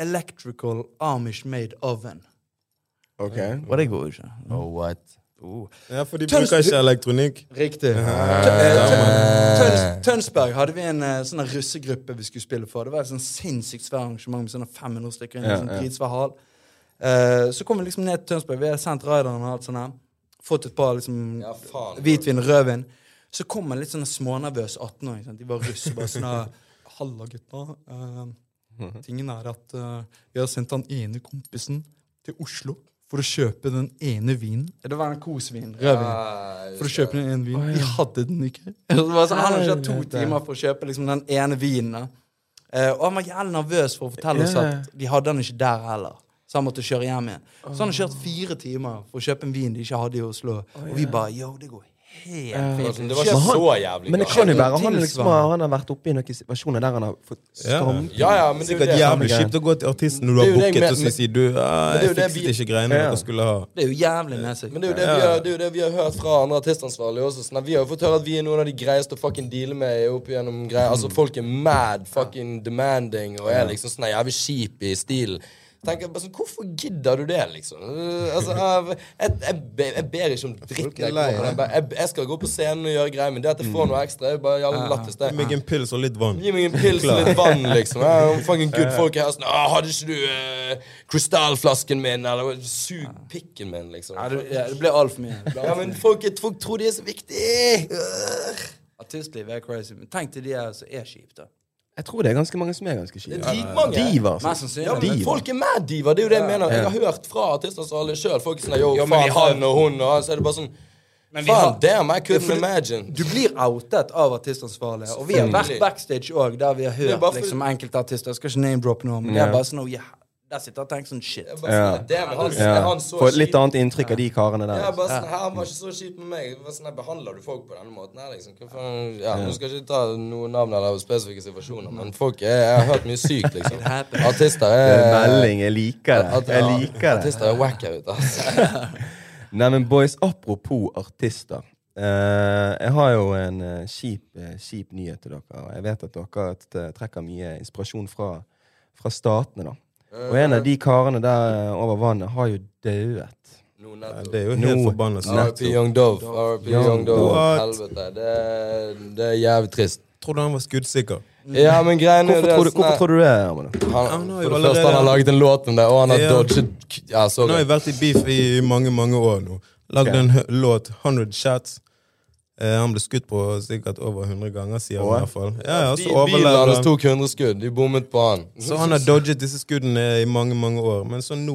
Electrical Amish Made Oven. Ok. Og det går jo ikke. Oh, what? Uh. Ja, for de Tøns- bruker ikke elektronikk. Riktig. Tø- eh, Tøns- Tønsberg hadde vi en eh, sånn russegruppe vi skulle spille for. Det var et sånn sinnssykt svært arrangement med sånne 500 stykker i Ja, sånn ja. Eh, så kom vi liksom ned til Tønsberg. Vi hadde sendt rideren og alt sånt. Fått et par liksom Ja, faen. hvitvin og rødvin. Så kom en litt sånn smånervøs 18-åring. De var russ og bare sånn Halla, gutta. Uh, tingen er at uh, vi har sendt han ene kompisen til Oslo for å kjøpe den ene vinen. Det var en kosvin. Rødvin. For å kjøpe den ene vinen. De hadde den ikke. Så <laughs> det var sånn, han hadde kjørt to timer for å kjøpe liksom, den ene vinen. Eh, og han var jævlig nervøs for å fortelle oss at de hadde den ikke der heller. Så han måtte kjøre hjem igjen. Så han har kjørt fire timer for å kjøpe en vin de ikke hadde i Oslo. Og vi bare yo, det går helt fint. Det var ikke så jævlig Men det kan jo være han, liksom, har- han har vært oppe i noen situasjoner der han har fått Ja. storm. Ja, ja, men det er jo jævlig kjipt å gå til artisten når du har booket, og så sier du ah, det er jeg fikset ikke greiene Ja. dere skulle ha. Det er jo jævlig nesig. Men det er, jo det, vi har, det er jo det vi har hørt fra andre artistansvarlige også. Sånn, vi har jo fått høre at vi er noen av de greieste å fucking deale med opp gjennom greier. Altså Folk er mad fucking demanding og er liksom sånn jævlig kjip i stilen. Tenker jeg bare sånn, Hvorfor gidder du det, liksom? Altså, jeg, jeg, jeg, jeg ber ikke om dritt. Jeg, jeg, jeg, skal gå på scenen og gjøre greier, men det at jeg får noe ekstra, er bare jævlig lættis. Gi meg en pils og litt vann. Gi meg en pils og litt vann, liksom. Ja, fucking good folk er her sånn 'Hadde ikke du uh, krystallflasken min?' Eller 'Sug pikken min', liksom. Ja, det, ja, det ble altfor mye. Ble Ja, alt for <laughs> men folk, folk tror de er så viktige. Artistlivet er crazy. Men tenk til de her som er kjipe, da. Jeg tror det er ganske mange som er ganske er. Diva, Mest altså. Ja, men folk er mad diva. Det er jo det jeg mener. Jeg har hørt fra artistansvarlige sjøl. Folk er sånn Yo, Ja, faen, han og hun og. Så er det bare sånn Men vi Faen, har- damn, I couldn't imagine. Du blir outet av artistansvarlige. Og vi har vært backstage òg, der vi har hørt liksom, enkelte artister. Jeg skal ikke name-droppe noe, men det er bare sånn oh, yeah. Der sitter han og tenker sånn shit. Jeg bare sånn, damn, han, Ja. han så Få et litt annet inntrykk av de karene der. Ja, altså. bare sånn, her, Han var ikke så kjip med meg. Var sånn, Behandler du folk på denne måten her, liksom? Faen? Ja, Nå skal jeg ikke ta noen navn eller spesifikke situasjoner, men folk er, Jeg har hørt mye sykt, <laughs> liksom. Artister Det er er melding. Jeg liker det. At- Jeg liker det. Artister er wack her ute, altså. <laughs> <laughs> Nei, men boys, apropos artister. Uh, jeg har jo en eh, kjip, eh, kjip nyhet til dere. Jeg vet at dere trekker mye inspirasjon fra, fra statene, da. Og en av de karene der eh, over vannet har jo dauet. Det er jo helt Nå- forbanna RP Young Dove. RP Young Young Dove. What? Helvete. Det, er- det er jævlig trist. Trodde han var skuddsikker. Ja, men greien er Hvorfor det tror du, hvorfor tror du det, han, Han har For det første, han har laget en låt om det, og han har Ja. dodget Ja, Han har jo vært i beef i mange, mange år nå. Lagd okay. en låt, 100 shots. Eh, han ble skutt på sikkert over 100 ganger, sier han i hvert fall. Ja, ja, så Bi- Bilen hans tok 100 skudd. De bommet på han. Så han har dodget disse skuddene i mange, mange år. Men så nå,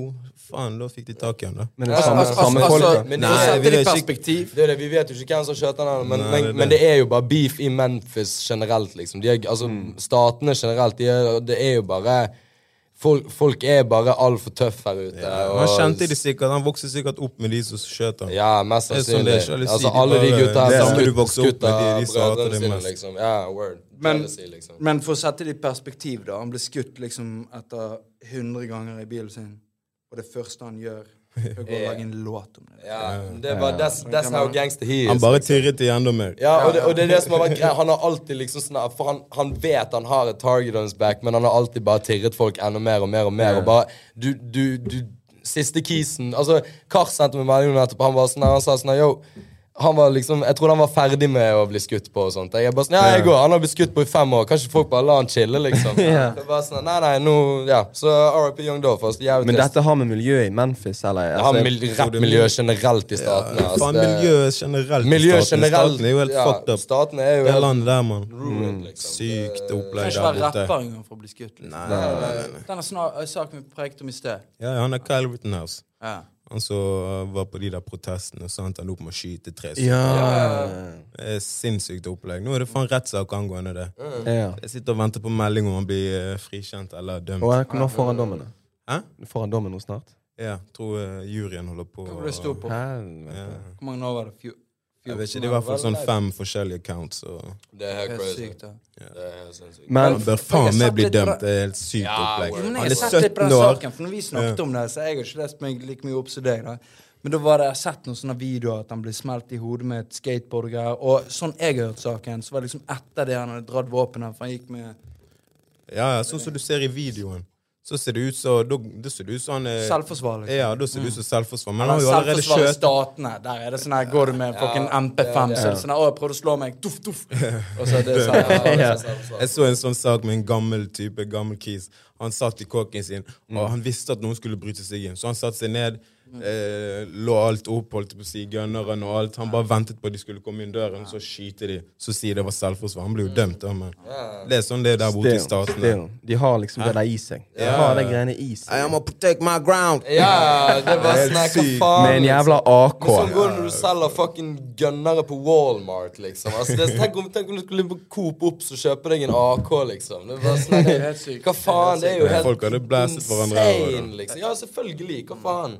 faen, da fikk de tak i han, da. Men det er samme, altså, samme altså, folk, altså, da. men- Nei, vi det i ikke- perspektiv Det er det, Vi vet jo ikke hvem som skjøt han, men, Nei, men, det men det. er jo bare beef i Memphis generelt, liksom. De er, altså, Statene generelt, de er, det er jo bare Folk, folk er bare altfor tøffe her ute. Ja, Han kjente de sikkert, han vokste sikkert opp med de som skjøt ham. Ja, mest Det sannsynlig. Altså, alle de gutta her det er som skutt, skutt med, av de- de brødrene sine, liksom. Ja, word. Men- Jealousy, liksom. Men for å sette det i perspektiv, da. Han ble skutt liksom etter 100 ganger i bilen sin. Og det første han gjør, <laughs> er går og lager en låt om det. Ja, det var, that's, that's how gangster he is. Han bare liksom. tirret i enda mer. Ja, og det, og det er det som har vært greit. Han har alltid liksom sånn For han, han vet han har et target on his back, men han har alltid bare tirret folk enda mer og mer og mer. Og bare Du, du, du Siste kisen Altså, Kars sendte meg melding nettopp. Han var sånn her, han sa sånn her, Yo, han var liksom Jeg trodde han var ferdig med å bli skutt på og sånt. Jeg er bare sånn, ja, jeg går, Han har blitt skutt på i fem år. Kanskje folk bare la han chille, liksom. <laughs> Ja. Det er bare sånn, Nei, nei, nå Ja. Så RIP Young Dove. Altså, jævlig Men dette har med miljøet i Memphis, eller? Det har Altså, rappmiljøet generelt i statene. Ja, altså, faen, miljøet generelt i Miljø staten. generelt. Staten er jo helt ja, fucked up. Staten er jo Det landet der, mann. Mm. liksom. Sykt Det- borte. Kan ikke der være rapper engang for å bli skutt. Liksom. Nei, nei, nei, nei. Denne saken vi prekte om i sted. Ja, ja, han er Kyle Rittenhouse. Ja. Han som var på de der protestene, så endte han opp med å skyte tre stykker. ja. Det er sinnssykt opplegg. Nå er det faen rettssak angående det. ja. Jeg sitter og venter på melding om han blir eh, frikjent eller dømt. Og når får han dommen? Hæ? Får han dommen nå snart? Ja, tror uh, juryen holder på. Hva det sto på? Helvete. Hvor mange år var det? Jeg vet ikke, Det er i hvert fall sånn fem forskjellige counts. Det er helt crazy. sykt, da. Det er helt sinnssykt. Men han bør faen meg bli dømt. det- er helt sykt Ja, opplegg. word. Han er har sett litt på 17 år. saken, for når vi snakket om det, så jeg har ikke lest meg like mye opp som deg. da. Men da var det, jeg sett noen sånne videoer at han ble smelt i hodet med et skateboard og greier. Og sånn jeg har hørt saken, så var det liksom etter det han hadde dratt våpenet, for han gikk med Ja, ja, sånn som du ser i videoen. Så ser det ut som da, ser det ut som han er Selvforsvar, liksom. Ja, da ser det ut som selvforsvar. Men han har jo allerede selvforsvar i statene. Der er det sånn her, går du med fucking MP5, så er det sånn her, å, jeg prøvde å slå meg, duff, duff. <laughs> Og så er det sånn. Jeg så en sånn sak med en gammel type, gammel kis. Han satt i kåken sin, Mm. og han visste at noen skulle bryte seg inn. Så han satte seg ned, eh, lå alt opp, holdt på å si, gunneren og alt. Han bare ventet på at de skulle komme inn døren, så skyter de. Så sier det var selvforsvar. Han blir jo dømt, da, men det er sånn det er der borte i staten statene. still. De har liksom det der i seg. De har de greiene i seg. I'm gonna protect my ground! Ja, det var snakk hva faen? Med en liksom? jævla AK. Men sånn går det når du selger fucking gunnere på Walmart, liksom. Altså, det, <laughs> tenk, om, tenk om du skulle på Coop Ops og kjøpe deg en AK, liksom. Det var snakk sykt. Hva faen? Det er jo helt insane, liksom. Ja, selvfølgelig. Hva faen?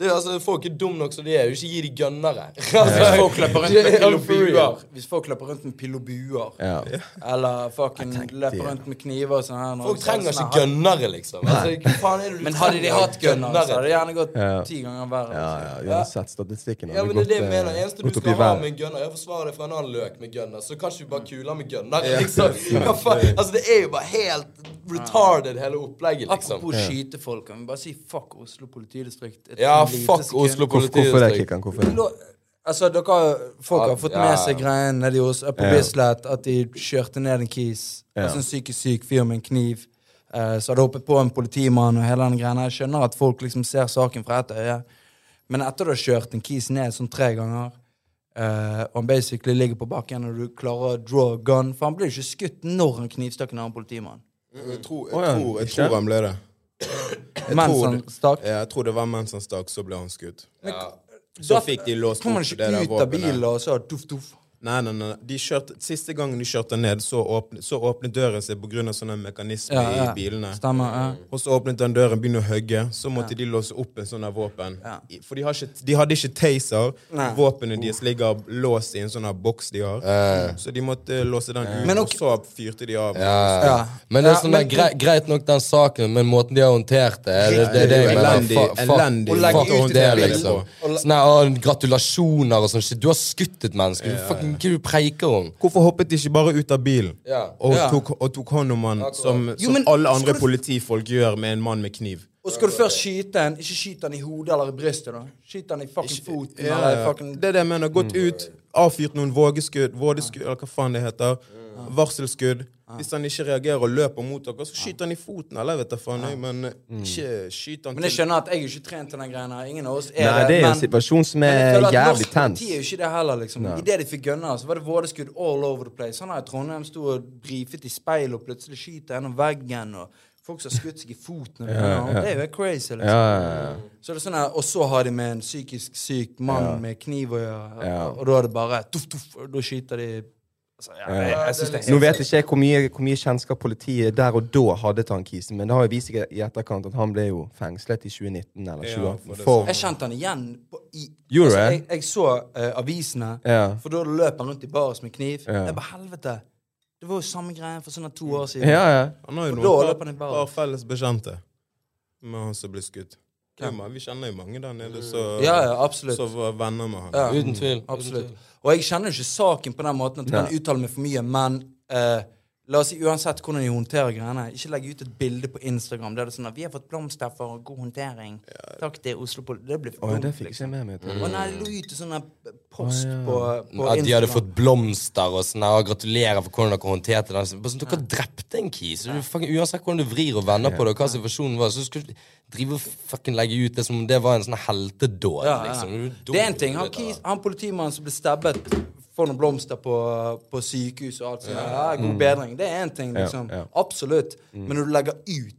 Det er, altså, folk er dumme nok som de er. Ikke gi de gunnere. Altså, Hvis folk <laughs> løper rundt med Ja, pil og buer Hvis folk løper rundt med pil og buer Ja. Eller fucking løper rundt med kniver og sånn her Folk er trenger sånn ikke gønnere, liksom. Altså, hva faen er det du Men hadde de hatt gønnere, så hadde det gjerne gått Ja. ti ganger verre. Ja, ja, uansett. Statistikken Ja, men det er det jeg mener. eh, Eneste du skal ha med en gunner, er å forsvare deg fra en annen løk med gønner. Så kanskje du bare kuler med gønnere liksom. <laughs> Altså, det er jo bare helt retarded, hele opplegget, liksom. Apropos skyte folk, kan vi bare si fuck Oslo politidistrikt? Ja, fuck? Oslo Hvorfor hvorfor det, politidistrikt. Kikkan? Hvorfor det? Altså, dere, Folk har fått med seg greiene nede hos på. Bislett, at de kjørte ned en kis. Altså en psykisk syk fyr med en kniv. Uh, så hadde hoppet på en politimann og hele den greia. Jeg skjønner at folk liksom ser saken fra ett øye. Men etter du har kjørt en kis ned sånn tre ganger, uh, og han basically ligger på bakken, og du klarer å draw a gun For han blir jo ikke skutt når han knivstakk en annen politimann. Jeg tror, jeg tror, jeg tror han ble det. Jeg Mens tror han det- stakk. Ja, jeg tror det var mens han stakk, så ble han skutt. Ja. Så fikk de låst Kommer opp han det ikke der ut av bilen og så duff, duff? Nei, nei, nei. De kjørte, siste gangen de kjørte ned, så åpnet, så åpnet døren seg pga. sånne mekanismer Ja, ja. i bilene. Stemmer. ja. Og så åpnet den døren, begynte å hogge. Så måtte de låse opp en sånn våpen. Ja. For de, har ikke, de hadde ikke taser. Nei. Våpenet deres ligger låst i en sånn boks de har. Eh. Så de måtte låse den ut, og så fyrte de av. Ja. Ja. Men det er Ja, sånn men- der, grei, greit nok den saken, men måten de har håndtert det, det, det, det, det jeg. Elendig, Fuck- fuck- det, liksom. Sånn å, gratulasjoner og sånn shit. Du har skutt et menneske. Du, hva er du preiker om? Hvorfor hoppet de ikke bare ut av bilen Ja. og, Ja. tok, og tok hånd om han som, Jo, men alle andre du- politifolk gjør med en mann med kniv? Og skal du først skyte en, ikke skyte han i hodet eller i brystet, da. Skyt han i fucking foten Ja, eller fucking Det er det jeg mener. Gått ut, avfyrt noen vågeskudd, vådeskudd, eller hva faen det heter. Varselskudd. Hvis han ikke reagerer og løper mot dere, så skyter han i foten. Eller vet jeg faen, men eh, ikke skyt han til Men jeg skjønner at jeg er jo ikke trent til den greia her. Ingen av oss er Nei, det er en situasjon som er jævlig norsk tens. politi er jo ikke det heller, liksom. Idet de fikk gønna, så var det vådeskudd all over the place. Han her i Trondheim sto og brifet i speil og plutselig skyter gjennom veggen. og Folk som har skutt seg i foten. Ja, ja. Det er jo crazy. liksom. Ja, ja, ja. Så det er sånn her, Og så har de med en psykisk syk mann med kniv å gjøre, Ja. og da er det bare tuff, tuff, og da skyter de altså, ja, jeg, jeg synes det er Nå vet ikke jeg hvor mye, hvor mye kjennskap politiet der og da hadde til han kisen, men det har jo vist seg i etterkant at han ble jo fengslet i 2019 eller 2018 for for Jeg kjente han igjen. På, i, Gjorde altså, jeg, jeg så uh, avisene, Ja. for da løp han rundt i baris med kniv. Ja. Jeg bare, helvete. Det var jo samme greie for sånne to år siden. Ja, ja. Han har jo noen par, felles bekjente med han som ble skutt. Vi kjenner jo mange der nede som ja, absolutt. var venner med han. Ja. Uten tvil. Absolutt. Og jeg kjenner jo ikke saken på den måten at du kan uttale meg for mye, men uh, la oss si uansett hvordan de håndterer greiene, ikke legge ut et bilde på Instagram der det er sånn at 'Vi har fått blomster for god håndtering'. Takk til Oslo Pol... Det blir for dumt, det fikk jeg liksom. ikke med meg. Mm. Og nei, lå ut en sånn ah, ja. på, på At de hadde fått blomster og sånn og gratulerer for hvordan dere håndterte det. Sånn, Dere drepte en kis. og du fucking- Uansett hvordan du vrir og vender på det, og hva situasjonen var, så skal du drive og fucking legge ut det som om det var en sånn heltedåd. Ja, ja. liksom. Det er en ting. Han, kis, han politimannen som ble stabbet, får noen blomster på, på sykehus og alt sånt. Ja, god bedring. Det er én ting, liksom. ja. Absolutt. Men når du legger ut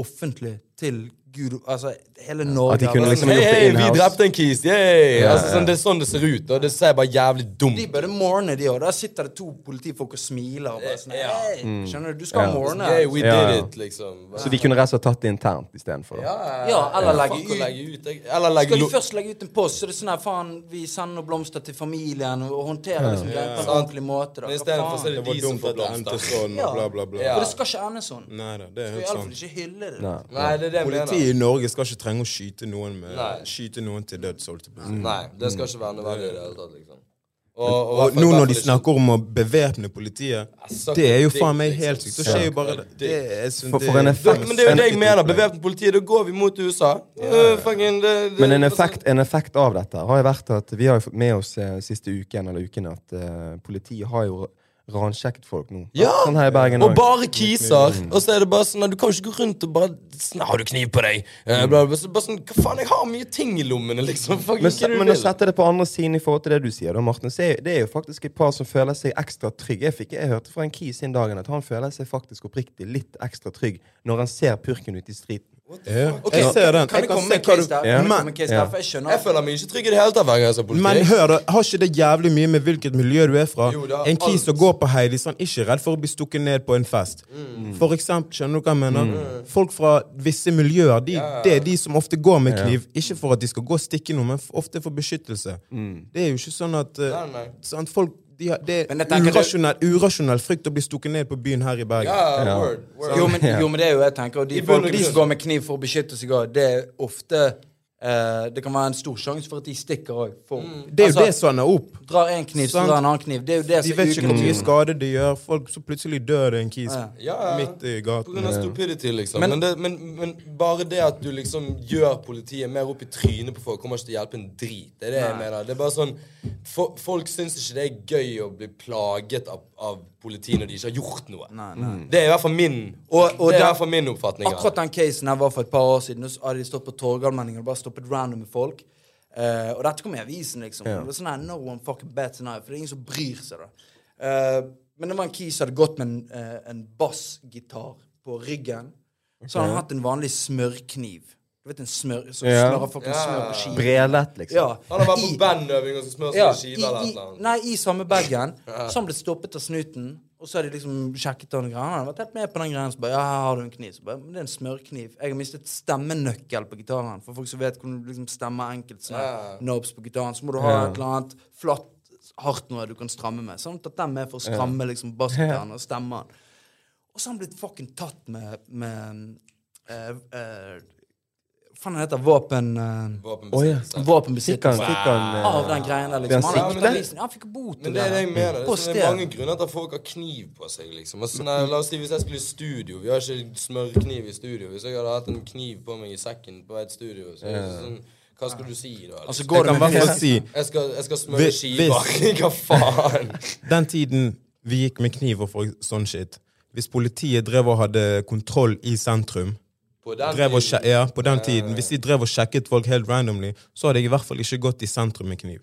offentlig til Gud Altså hele Norge At de kunne liksom gjort det hei, vi drepte en kis! Yeah. Ja, altså, sånn, det er sånn det ser ut, og det ser bare jævlig dumt De burde morne, de òg. Der sitter det to politifolk og smiler. Og bare sånn, Ja. hey, Skjønner du? Du skal yeah. morne. Yeah, we did it, liksom. Så de kunne rett og slett tatt det internt istedenfor. Ja, Ja, eller legge ut. legge ut. Eller legge Skal de først legge ut en post, så det er sånn her, faen, vi sender noen blomster til familien og håndterer liksom greia på en ordentlig måte. Da. Men i i stedet for så er Det det var de som dumt får blomster. sånn, Ja. bla, bla, bla. Ja. For det skal ikke ende sånn. Nei det er skal helt iallfall sant. ikke hylle det. Nei. Det det jeg mener. Politiet i Norge skal ikke trenge å skyte noen med. Skyte noen til døds, si. Nei, det skal ikke være nødvendig i det hele tatt, liksom. Og, og, Og nå når de snakker om å bevæpne politiet, det er jo faen meg helt sykt. Det skjer jo bare Suck det, jeg For- for en det, effekt- Men det er jo det jeg mener. Bevæpne politiet. da går vi mot USA. Uh, fucking, det, det, Men en altså- effekt, en effekt av dette har jo vært at vi har fått med oss eh, siste uken eller uken at uh, politiet har jo ransjekket folk nå. Ja! Sånn Bergen Og bare kiser. Og så er det bare sånn at Du kan jo ikke gå rundt og bare sånn, 'Har du kniv på deg?' Mm. bare sånn, Hva faen, jeg har mye ting i lommene, liksom. Fuck, Men, du men å sette det på andre siden i forhold til det du sier, da, Martin, så er, det er jo faktisk et par som føler seg ekstra trygge. Jeg, fikk, jeg hørte fra en kis inn dagen at han føler seg faktisk oppriktig litt ekstra trygg når han ser purken ute i streeten. Ja, Ok, jeg ser den. Kan Jeg jeg komme med en case der? Yeah. Jeg Men, case der? Jeg Jeg føler meg ikke trygg i det hele tatt hver gang jeg ser politi. men hør. Har ikke det jævlig mye med hvilket miljø du er fra? Jo, En kis som går på Heidis, han er ikke redd for å bli stukket ned på en fest. Mm. For eksempel, skjønner du hva jeg mener? Folk fra visse miljøer, de, det er de som ofte går med kniv. Ikke for at de skal gå og stikke noe, men ofte for beskyttelse. Det er jo ikke sånn at uh, Nei, nei. sant, folk de har, Det er urasjonell, urasjonell frykt å bli stukket ned på byen her i Bergen. Ja, word, word. Jo, men, jo, men det er jo jeg tenker Og de folk, som går med kniv for å beskytte seg det er ofte eh, Det kan være en stor sjanse for at de stikker òg. Det er jo det som ender opp. Drar én kniv, så drar en annen kniv. Det er jo det De vet ikke hvor mye skade de gjør. Folk, så plutselig dør det en kis Ja. Ja, midt i På gaten. grunn av stupidity, liksom. Men- Men, det, men, men bare det at du liksom gjør politiet mer opp i trynet på folk, kommer ikke til å hjelpe en drit. Det er det jeg mener. Det er bare sånn for, Folk syns ikke det er gøy å bli plaget av, av politiet når de ikke har gjort noe. Nei, nei. Det er i hvert fall min Og- og Det er i hvert fall min oppfatning. Akkurat den casen her var for et par år siden. Så hadde de stått på Torgallmenningen og bare stoppet random folk. Uh, og dette kom i avisen, liksom. Det var sånn her, No one fucking bets an. For det er ingen som bryr seg, da. Uh, men det var en key som hadde gått med en, uh, en bassgitar på ryggen. Så hadde han hatt en vanlig smørkniv. Du vet en smør som Ja. smører fucking Ja. smør på skiva. Brelett, liksom. Ja. Han har vært på bandøving og så smør seg ja, skiva eller i, annet. nei, i samme bagen. <laughs> Så han ble stoppet av snuten. Og så har de liksom sjekket han. Han har vært helt med på den greia. Så bare, ja, her har du en kniv. Så bare, men det er en smørkniv. Jeg har mistet stemmenøkkel på gitaren. For folk som vet hvordan du liksom stemmer enkelt sånne Ja. nobs på gitaren, så må du ha et eller annet flatt, hardt noe du kan stramme med. Sånn at den med for å stramme liksom bassgitaren og stemmen. Og så har han blitt fucking tatt med, med uh, eh, faen heter det? Våpen... Uh, Våpenbesittelse. Fikk Våpenbesittelse. han, fikk han eh, Av den greien der, liksom. han Han, avisen- han fikk bot. Men det er det jeg mener. Det er, sånn, det er mange grunner til at folk har kniv på seg. liksom altså, sånn La oss si hvis jeg skulle i studio. Vi har ikke smørkniv i studio. Hvis jeg hadde hatt en kniv på meg i sekken på et studio, så er det sånn Hva skal du si da? Altså, Liksom? går Jeg det med si Jeg skal, jeg skal smøre skiver. Hva faen? Den tiden vi gikk med kniv og sånn shit Hvis politiet drev og hadde kontroll i sentrum På den drev tiden. ja, på den tiden Hvis de drev og sjekket folk helt randomly, så hadde jeg i hvert fall ikke gått i sentrum med kniv.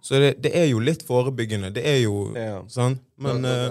Så det, det er jo litt forebyggende. Det er jo Ja. sånn. Men eh,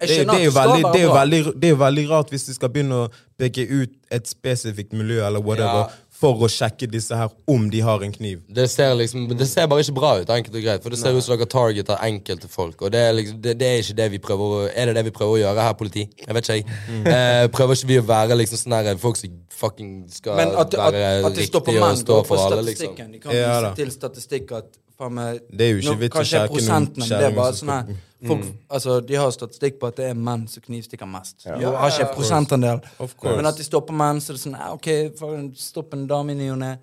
det, det, er jo veldig, det, er veldig, det er jo veldig rart hvis de skal begynne å peke ut et spesifikt miljø eller whatever Ja. For å sjekke disse her om de har en kniv. Det ser liksom Det ser bare ikke bra ut, enkelt og greit. For det ser ut som dere targeter enkelte folk. Og det er liksom det, det er ikke det vi prøver å Er det det vi prøver å gjøre her, politi? Jeg vet ikke, jeg. Eh, prøver ikke vi å være liksom sånn her folk som fucking skal Men at, at, være at står på riktige og stå for alle, liksom. De kan Ja, vise til statistikk at faen meg Det er jo ikke vits å sjekke noen det er som sånn folk, Mm. altså, De har statistikk på at det er menn som knivstikker mest. Ja, De har ikke prosentandel. Men at de stopper menn, så er det sånn OK, stopp en dame i ny og ne.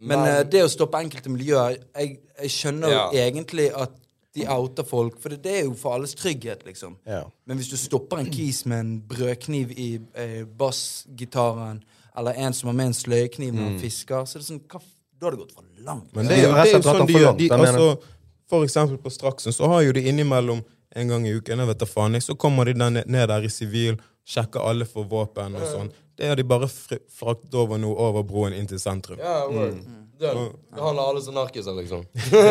Men eh, det å stoppe enkelte miljøer Jeg, jeg skjønner Ja. jo egentlig at de outer folk, for det, det er jo for alles trygghet, liksom. Ja. Men hvis du stopper en kis med en brødkniv i eh, bassgitaren, eller en som har med en sløyekniv når han fisker, så er det sånn hva, Da har det gått for langt. Men det Ja, er jo, rett og det er jo slett sånn de gjør. De, altså, for eksempel på Straksen så har jo de innimellom en gang i uken, jeg vet da faen, så kommer de der ned, der i sivil, sjekker alle for våpen og sånn. Det har de bare frakt fraktet over nå over broen inn til sentrum. Ja, word. mm. Det handler alle som narkiser, liksom. <laughs>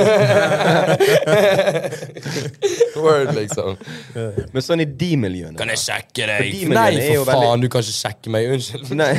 word, liksom. Men sånn i de miljøene Kan jeg sjekke deg? de Nei, for faen, veldig- du kan ikke sjekke meg. Unnskyld. Nei.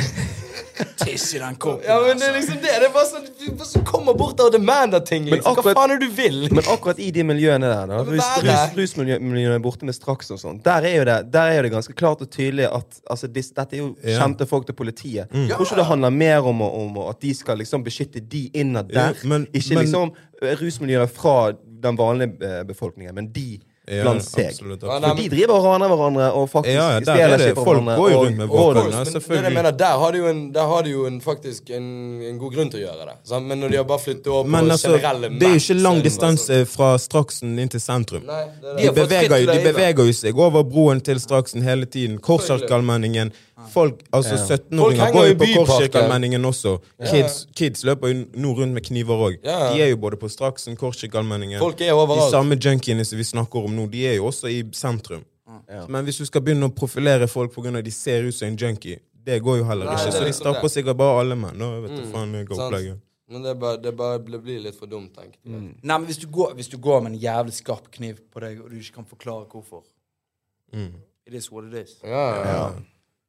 Tiss i den koppen. Ja, men det er liksom det. Det er bare sånn Du bare så kommer bort og demander ting, Men liksom. Hva akkurat- faen er det du vil? Men akkurat i de miljøene der, da, rus, er rus, rusmiljøene borte med straks og sånn, der er jo det, der er jo det ganske klart og tydelig at altså, dis, dette er jo Ja. kjente folk til politiet. Tror ikke det handler mer om, å- om å- at de skal liksom beskytte de innad Ja, der, men- ikke men- liksom eh, rusmiljøer fra den vanlige eh, befolkningen, men de blant seg. absolutt, Ja, absolutt. nei, For de driver og raner hverandre og faktisk Ja, stjeler er shit fra folk hverandre. går jo rundt med og- våpen, Men det det jeg selvfølgelig. mener, der har de jo en, der har de jo en, faktisk en, en god grunn til å gjøre det. Sant? Men når de har bare flyttet over Men på altså, generelle det er jo ikke lang distanse fra Straksen inn til sentrum. Nei, det det. De det. beveger, jo, de beveger jo seg over broen til Straksen hele tiden. Korskirkeallmenningen. Folk, altså Ja. 17-åringer går jo på byparken. Korskirkeallmenningen også. Kids, kids løper jo nå rundt med kniver òg. Ja. De er jo både på Straksen, er De samme junkiene som vi snakker om nå, de er jo også i sentrum. Men hvis du skal begynne å profilere folk pga. de ser ut som en junkie, det går jo heller Nei, ikke. Så de straffer sikkert bare alle menn. Da vet du Mm, faen hva opplegget. Men det, bare, det, bare, det blir litt for dumt, tenker jeg. Mm. Nei, men hvis du, går, hvis du går med en jævlig skarp kniv på deg, og du ikke kan forklare hvorfor Mm. It is what it is. Ja, ja. Ja.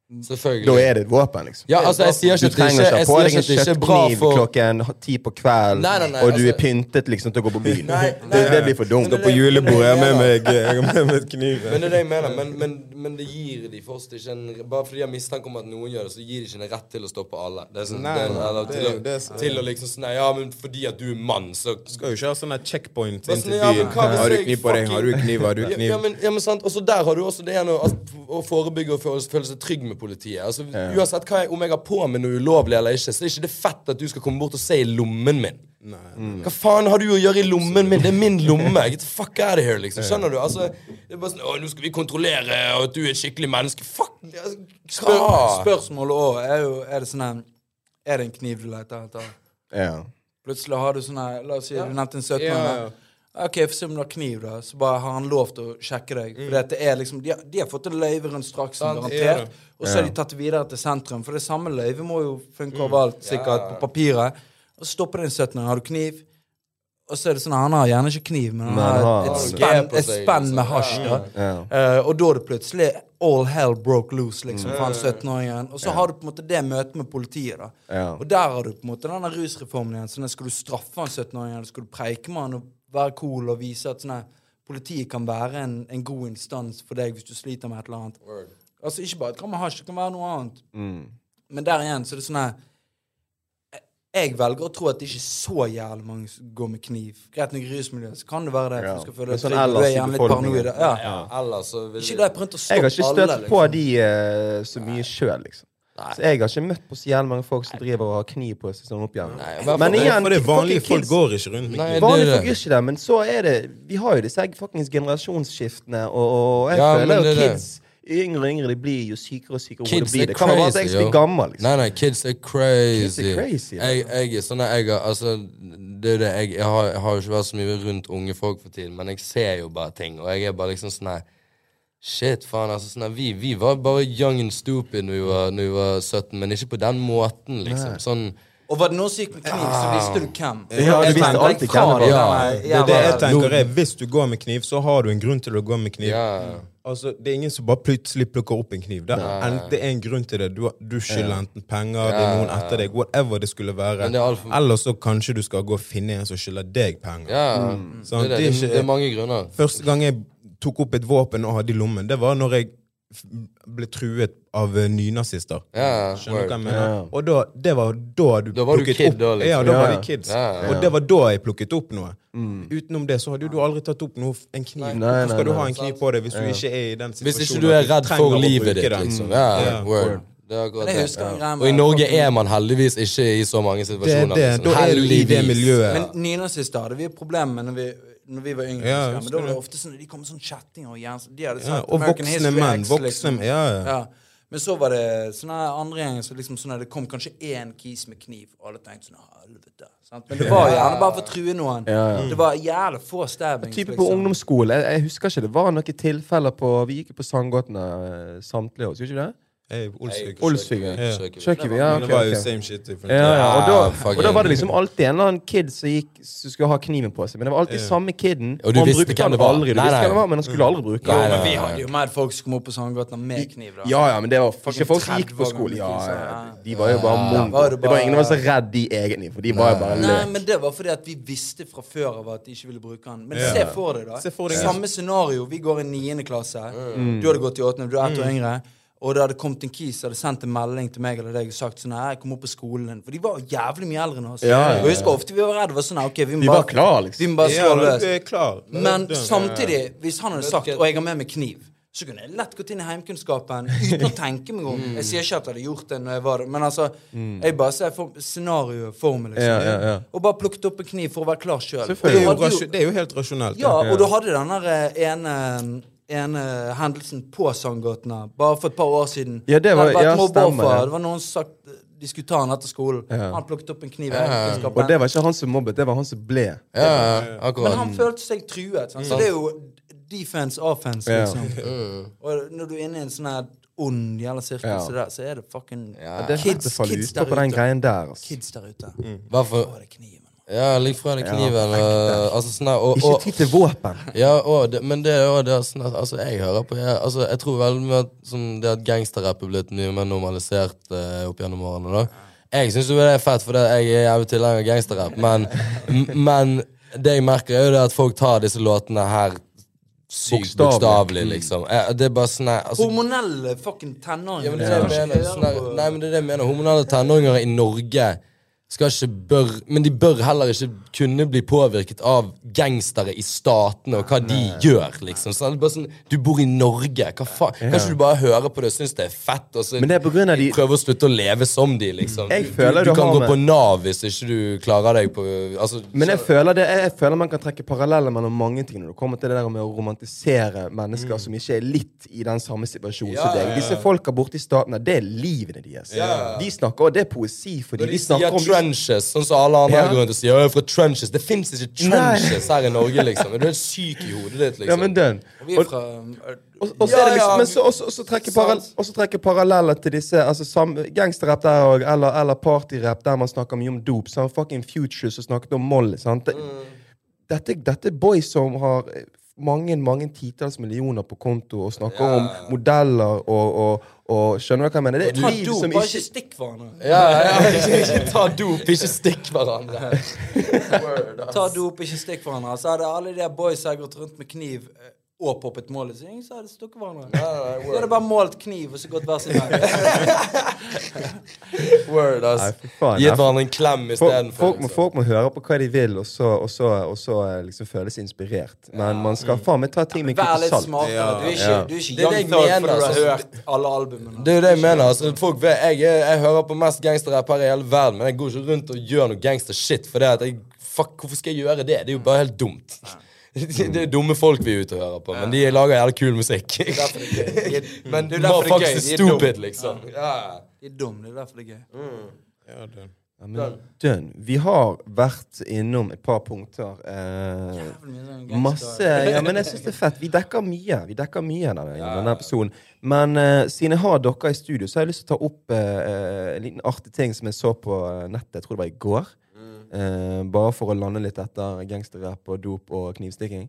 Selvfølgelig. Da er det et våpen, liksom. Ja, altså, jeg sier ikke du trenger ikke, å ta ha på deg en kjøttkniv for klokken ti på kvelden, Nei, nei, nei, og du er altså- pyntet liksom til å gå på byen. <laughs> Nei, det, nei. det blir for dumt. Står På julebordet med meg jeg <laughs> med meg kniv. Men det er det jeg mener. Men, men, men det gir de først ikke en Bare fordi de har mistanke om at noen gjør det, så gir de ikke en rett til å stoppe alle. Det er sånn, er, eller, til, å, det til å liksom sånn Ja, men fordi at du er mann, så Skal jo ikke ha sånne checkpoint inn sånn, til byen. Har du kniv på deg? Har du kniv? Har du Ja, kniv? ja, men, sant. Og også der har du også det igjen å, forebygge og føle seg trygg med politiet. Altså, Uansett hva jeg, om jeg har på meg noe ulovlig eller ikke, så er det ikke det fett at du skal komme bort og se i lommen min. Nei. Hva faen har du å gjøre i lommen min? Det er min lomme. Get the fuck out of here, liksom. Skjønner du? Altså, det er bare sånn Å, nå skal vi kontrollere at du er et skikkelig menneske. Fuck! altså, Spør, Hva? spørsmålet òg er jo Er det sånn her Er det en kniv du leter etter? Ja. Plutselig har du sånn her La oss si du nevnte en 17 Ja, ja. Ok, få se om du har kniv, da. Så bare har han lov til å sjekke deg. For det er liksom, de, har, de har fått en løyve rundt straks, garantert. Og så har de tatt det videre til sentrum. For det samme løyvet må jo funke overalt, sikkert, på papiret. Og så stopper det en 17 år. Har du kniv? Og så er det sånn, Han har gjerne ikke kniv, men han har et, et, spenn, et spenn med liksom. hasj. da Ja. Eh, og da er det plutselig all hell broke loose liksom, for han 17-åringen. Og så har du på en måte det møtet med politiet. da Ja. Og der har du på en måte denne rusreformen igjen. Sånn at Skal du straffe han 17-åringen, skal du preike med han og være cool og vise at sånne, politiet kan være en, en god instans for deg hvis du sliter med et eller annet. Word. Altså Ikke bare et gram med hasj, det kan være noe annet. Mm. Men der igjen så er det sånn her jeg velger å tro at det ikke er så jævlig mange som går med kniv. Greit nok i rusmiljøet, så kan det være det. Ja. Skal føle sånn ellers, du er jævlig litt paranoid. Ja. Ja, ellers så vil Ikke da jeg prøvde å Jeg har ikke støtt alle, på liksom. de uh, så mye sjøl, liksom. Så jeg har ikke møtt på så jævlig mange folk som driver og har kniv på seg sånn opp igjen. Nei, i Men igjen, For det vanlige folk går ikke rundt med kniv. Vanlige folk gjør ikke det, men så er det Vi har jo disse fuckings generasjonsskiftene, og, og jeg Ja, føler jo kids Yngre og yngre de blir jo sykere og sykere. Kids det blir det kan være at jeg blir gammel, liksom. Nei, nei, kids er crazy. Kids er crazy, ja. jeg, jeg sånn jeg Altså, det er det jeg, jeg, har, jeg har jo ikke vært så mye rundt unge folk for tiden, men jeg ser jo bare ting, og jeg er bare liksom sånn her Shit, faen, altså sånn at vi, vi var bare young and stupid når vi var, når vi var 17, men ikke på den måten, liksom. Sånn Og var det noen som gikk med kniv, så visste du hvem. Ja, du visste alltid hvem det det Det jeg tenker er, Hvis du går med kniv, så har du en grunn til å gå med kniv. Ja. Altså, Det er ingen som bare plutselig plukker opp en kniv. Det er, det er en grunn til det. Du, har- du skylder enten penger, det er noen etter deg, whatever det skulle være. For- Eller så kanskje du skal gå og finne en som skylder deg penger. Ja, det, er det, Det er ikke- det er mange grunner. Første gang jeg tok opp et våpen og hadde i lommen, det var når jeg ble truet av eh, nynazister. Ja, Skjønner du hva jeg mener? Yeah. Og da, det var da du Da var du plukket kid opp da, liksom. Ja, da yeah. var de vi kids. Ja, ja. Og det var da jeg plukket opp noe. Mm. Utenom det så hadde du aldri tatt opp noe, en kniv. Nei. Nei, Hvorfor skal du ha en kniv på deg hvis du ikke er i den situasjonen? Hvis ikke du er redd for livet ditt, liksom. Ja, Ja. word. Det akkurat det. med Og i Norge er man heldigvis ikke i så mange Det er situasjoner. det. liksom. Da er du i det miljøet. Men nynazister hadde vi problemer med når vi, når vi var yngre. Ja, husker men da var det det. ofte sånn, de kom med sånne chattinger og jern... De hadde Ja, sagt og American voksne menn. Voksne, liksom. ja, ja. Ja. Men så var det sånne andre gjenger så liksom sånn at det kom kanskje én kis med kniv, og alle tenkte sånn Helvete. sant? Men det var gjerne bare for å true noen. Ja, ja. Det var jævlig få stabbings. Type på ungdomsskole. Jeg, jeg husker ikke det var noen tilfeller på Vi gikk på Sandgåtene eh, samtlige år, gjorde ikke det? Hey, Olsvik. Olsvik, ja. okay, okay. ja, Det var jo same shit. Ja, ja, og, da, og da var det liksom alltid en eller annen kid som, gikk, som skulle ha kniven på seg. Men det var alltid samme kiden. Og du han visste hvem det var. aldri. Du Nei, visste hvem det var, men han skulle aldri bruke Nei, den. Jo, men vi hadde jo med folk som kom opp på Sandgata med kniv. da. Ja, ja, men det var ikke folk som gikk på skolen skole. Ja. De var jo bare mongoer. det var ingen oss bare- redd de egentlig, for de var jo bare Nei, men det var fordi at vi visste fra før av at de ikke ville bruke den. Men se for deg, da. Samme scenario. Vi går i niende klasse. Du hadde gått i åttende, du er ett år yngre. Og det hadde kommet en kis hadde sendt en melding til meg eller deg og sagt sånn jeg kom opp på skolen din. For de var jævlig mye eldre enn oss. Ja, ja, ja. Og jeg husker ofte vi var redde. Var sånn, ok, vi må Vi bare, var klar, liksom. Vi må bare Ja, slå løs. er klar. Men Det- samtidig, hvis han hadde sagt 'og jeg har med meg kniv', så kunne jeg lett gått inn i heimkunnskapen uten å tenke meg om. Jeg sier ikke at jeg hadde gjort det når jeg var der, men altså, jeg bare ser for, scenarioet for meg, liksom. Ja, ja, ja. Og bare plukket opp en kniv for å være klar sjøl. Det det er jo helt rasjonelt. Ja, og du hadde den der eh, ene, ene hendelsen på Sandgatene bare for et par år siden. Ja, det var- Det ja, stemmer, ja. Det var noen som sagt de skulle ta han etter skolen. Ja. Han plukket opp en kniv Ja. Og det var ikke han som mobbet, det var han som ble. Ja, ja, Men han følte seg truet. Sant? Så det er jo defense, offense, Ja. liksom. <laughs> Og når du er inne i en sånn her ond jævla sirkel, Ja. så, der, så er det fucking Ja. Det er fett å falle kids der ute. Altså. Kids der ute. Hvorfor? Å, det kniven. Ja, ligg fra deg Ja, kniven. og, altså, sånn her, og, Ikke og, tid til våpen. ja, og det, men det er jo det sånn at altså, jeg hører på jeg, altså, jeg tror veldig mye at sånn, det at gangsterrapp er blitt mye mer normalisert eh, opp gjennom årene. da Jeg syns jo det er fett, for det, jeg er jævlig tilhenger av gangsterrapp. Men, men det jeg merker, er jo det at folk tar disse låtene her sykt bokstavelig, liksom. Jeg, Det er bare sånn altså, Hormonelle fucking tenåringer. Ja, men det er det jeg mener. Sånne, nei, men det er det jeg mener. Hormonelle tenåringer i Norge skal ikke bør Men de bør heller ikke kunne bli påvirket av gangstere i statene og hva de gjør, liksom. Så det er bare sånn, Du bor i Norge. Hva faen? Kan ikke du bare høre på det og synes det er fett, og så de- prøve å slutte å leve som de, liksom? Jeg Du- føler du, du du kan gå med- på Nav hvis ikke du klarer deg på altså, Men jeg så- føler, det, jeg føler man kan trekke paralleller mellom mange ting når det kommer til det der med å romantisere mennesker som ikke er litt i den samme situasjonen Mm. Ja, som deg. ja, ja. Disse folka borte i statene, det er livene deres. Ja. De snakker, og det er poesi for dem. de De snakker om trenches, sånn som alle andre Ja. går rundt og sier jeg er fra trenches. Det fins ikke trenches her i Norge, liksom. Er du helt syk i hodet ditt, liksom? Ja, men den. Og vi er fra Og, og så Ja, liksom, ja. men så, også, også trekke parall, trekke paralleller til disse altså Gangsterrapp der òg, eller, eller partyrapp der man snakker mye om dop. Sånn, fucking Future som snakket om Molly. Sant? Det, dette, dette er boys som har eh, mange mange titalls millioner på konto og snakker Ja. om modeller og, og, og Skjønner du hva jeg mener? Det er et liv som bare ikke ikke stikk hverandre. Ja, ja. Ikke, ikke <laughs> ta dop, ikke stikk hverandre. <laughs> Word. Ta dop, ikke stikk hverandre. Så hadde alle de boysa gått rundt med kniv eh, og poppet målet sitt, så hadde de stukket hverandre. De hadde bare målt kniv og så gått hver sin vei. <laughs> Word, ass. Nei. Gitt hverandre en klem Folk, istedenfor. folk, må, liksom. folk må høre på hva de vil, og så, og så, og så eh, liksom føles inspirert. Men man skal faen meg ta ting med en Vær litt salt. smartere. Ja. Du er ikke, du er ikke Det er det Young jeg Thug mener, fordi du har altså. hørt alle albumene. Det er det jeg mener. altså folk vet, jeg, jeg hører på mest gangsterrapp her i hele verden, men jeg går ikke rundt og gjør noe gangstershit. For det at jeg, fuck, hvorfor skal jeg gjøre det? Det er jo bare helt dumt. Det er dumme folk vi er ute og hører på, men de lager jævlig kul musikk. Derfor det gøy. <laughs> Men det er derfor det er gøy. De er stupid, liksom. Ja. De er dumme, det er derfor det er gøy. Ja, det. Ja, men dønn. Vi har vært innom et par punkter. Eh, sånn masse Ja, men jeg syns det er fett. Vi dekker mye. Vi dekker mye denne, denne episoden. Men eh, siden jeg har dere i studio, så har jeg lyst til å ta opp eh, eh, en liten artig ting som jeg så på eh, nettet. Jeg tror det var i går. Eh, bare for å lande litt etter gangsterrap og dop og knivstikking.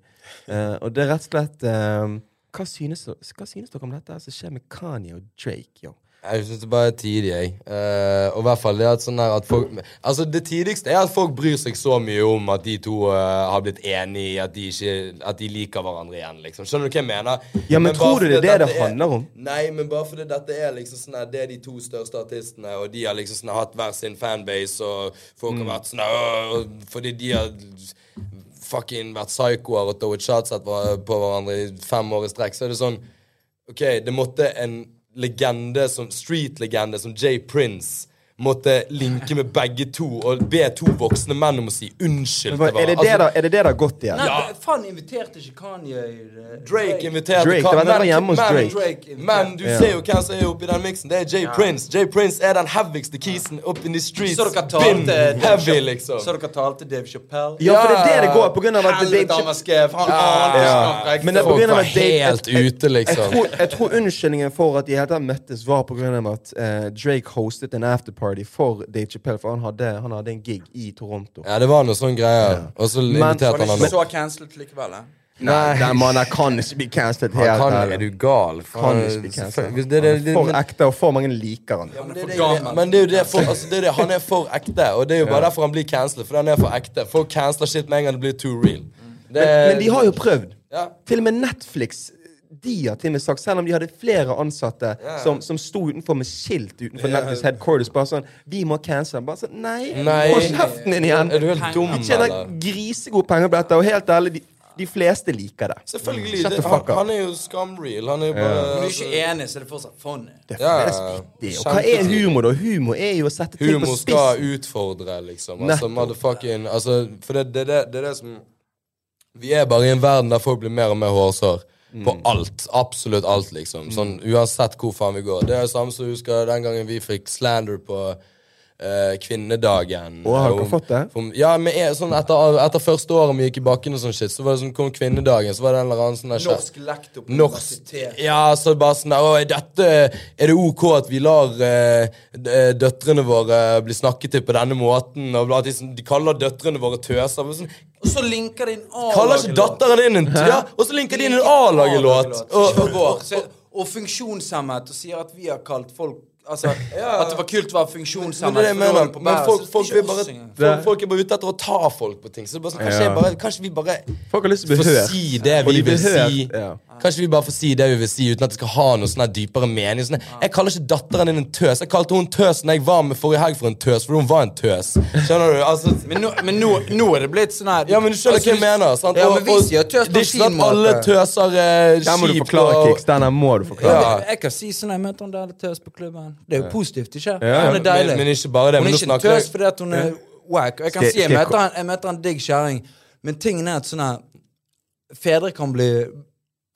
Eh, og det er rett og slett eh, hva, synes, hva synes dere om dette som skjer med Kanye og Drake? Yo? Jeg syns det bare er tidlig, jeg. Uh, og i hvert fall det at sånn her at folk Altså, det tidligste er at folk bryr seg så mye om at de to uh, har blitt enige i at de ikke At de liker hverandre igjen, liksom. Skjønner du hva jeg mener? Ja, men tror du det er det det er- handler om? Nei, men bare fordi dette er liksom sånn her Det er de to største artistene, og de har liksom sånn hatt hver sin fanbase, og folk Mm. har vært sånn her, Fordi de har fucking vært psykoer og throwet shots på hverandre i fem år i strekk, så er det sånn OK, det måtte en legende som street-legende som Jay Prince måtte linke med begge to og be to voksne menn om å si unnskyld Men Er det det, Altså, da, er det det det har gått igjen? Nei, Ja. faen inviterte ikke Kanye eh, Drake inviterte Drake, Ka- det var- men- hjemme hos Drake. Drake. Men du Ja. ser jo hvem som er oppi den miksen. Det er Jay Prince. Jay Prince er den heavigste kisen up in the streets. Så dere talte heavy, liksom. Så dere talte Dave Chappelle? Ja, for det er det det går på grunn av at Helvete, Dave han var skrev. Han Ja. Men det er på grunn av at Dave- helt ute, liksom. Jeg tror, unnskyldningen for at de hele tatt møttes, var på grunn av at eh, Drake hostet en afterparty for Dave Chappelle, for han hadde, han hadde en gig i Toronto. Ja, det var noe sånn greier. Og så inviterte han han ikke opp. så cancelled likevel? eh? Nei, den mannen kan ikke bli cancelled Han helt. kan, er du gal? Kan ikke bli cancelled. Det, det, det, For ekte, og for mange liker han. men det, jo det, men det er jo det, for, altså, det er det, han er for ekte, og det er jo bare derfor han blir cancelled. For han er for ekte. Folk canceler shit med en gang det blir too real. Det, Men, men de har jo prøvd. ja. Til og med Netflix de har til og med sagt, selv om de hadde flere ansatte som, som sto utenfor med skilt utenfor Netflix headquarters, bare sånn Vi må cancele. Bare sånn Nei, Nei. hold kjeften din igjen! Er du helt dum, De tjener eller? grisegode penger på dette, og helt ærlig, de, de fleste liker det. Selvfølgelig. Det, han, han er jo scumreal. Han er jo bare Men du er ikke enig, så er det fortsatt funny. Det er Ja, vittig. Og hva er humor, da? Humor er jo å sette ting på spiss. Humor skal utfordre, liksom. Altså, motherfucking altså, For det, det, det, det er det som Vi er bare i en verden der folk blir mer og mer hårsår. På Mm. alt. Absolutt alt, liksom. Sånn, uansett hvor faen vi går. Det er det samme som jeg husker den gangen vi fikk slander på kvinnedagen. Og har dere Om- fått det? om- ja, men er, sånn etter, etter første året vi gikk i bakken og sånn shit, så var det sånn, kom kvinnedagen, så var det en eller annen sånn der Norsk lektor på Norsk. Ja, så bare sånn der, er dette Er det OK at vi lar uh, eh, døtrene våre bli snakket til på denne måten? Og at de, sånn- de kaller døtrene våre tøser. Men Sånn, Og så linker de en A-lagelåt. kaller ikke datteren din en Ja, og så linker de inn en A-lagelåt. Og, og, Og, og, og funksjonshemmet og sier at vi har kalt folk Altså, At det var kult å være men funksjonshemmet. Men folk, er folk, bare, folk, folk er bare ute etter å ta folk på ting. Så det er bare sånn, kanskje, ja. bare, kanskje vi bare Folk har lyst til å får bli hørt. si det vi vil si. ja. Kanskje vi bare får si det vi vil si, uten at det skal ha noe sånn her dypere mening. Sånn, jeg kaller ikke datteren din en tøs. Jeg kalte hun tøs når jeg var med forrige helg, for en tøs, fordi hun var en tøs. Skjønner du? Altså, Men, nå, men nå, nå er det blitt sånn her ja, men du skjønner hva jeg mener. Sant? Ja, men vi sier tøs på sånn alle måte. tøser er Den må du forklare, og- Kix. Den må du forklare. Ja. Jeg, jeg kan si sånn Jeg møter en der tøs på klubben. Det er jo positivt, ikke? Ja, Hun er deilig. Men, men ikke bare det. hun er ikke tøs fordi at hun er wack. Og jeg kan Skal- si jeg møter en, jeg møter en digg kjerring, men tingen er at sånn her Fedre kan bli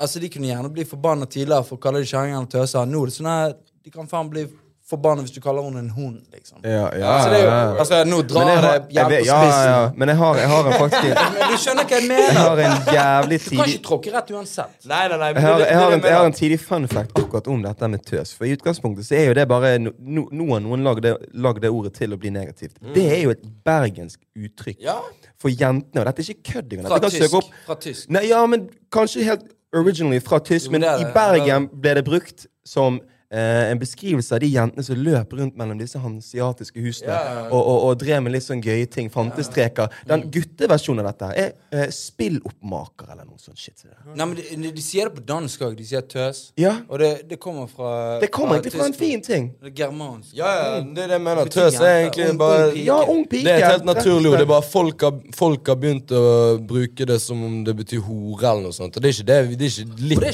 Altså, de kunne gjerne bli forbanna tidligere for å kalle de kjerringer eller tøser. Nå er det sånn at De kan faen bli forbanna hvis du kaller henne en hund, liksom. Ja, ja, altså, det er jo, ja, ja. altså, nå drar jeg det har, jeg jævlig vet, på ja, spissen. ja, men jeg har, jeg har en <laughs> faktisk Men du skjønner hva jeg mener? Jeg har en jævlig tidlig... Du kan ikke tråkke rett uansett. Nei, nei, nei. jeg har, det- det- jeg, har en, jeg har en tidlig fun fact akkurat om dette med tøs. For i utgangspunktet så er jo det bare no, no, Nå noen lagd det, det ordet til å bli negativt. Det er jo et bergensk uttrykk Ja. for jentene. Og dette er ikke kødd engang. Fra tysk. Fra tysk. Nei, ja, men kanskje helt originally fra tysk, men i. Bergen ble det brukt som eh, en beskrivelse av de jentene som løp rundt mellom disse hansiatiske husene ja. Og, og, og drev med litt sånn gøye ting. Fantestreker. Den gutteversjonen av dette er eh, spilloppmaker eller noe sånt shit. Nei, men de, de sier det på dansk òg. De sier tøs. Ja. Og det, det kommer fra Det kommer egentlig fra en fin ting. Det er germansk. Ja, ja, det er det jeg mener. Tøs er egentlig ung- bare ung. Ja, ung pike. Det er et helt og naturlig ord. Det er bare folk har, folk har begynt å bruke det som om det betyr hore eller noe sånt. Og det er ikke det. Det er ikke, litt,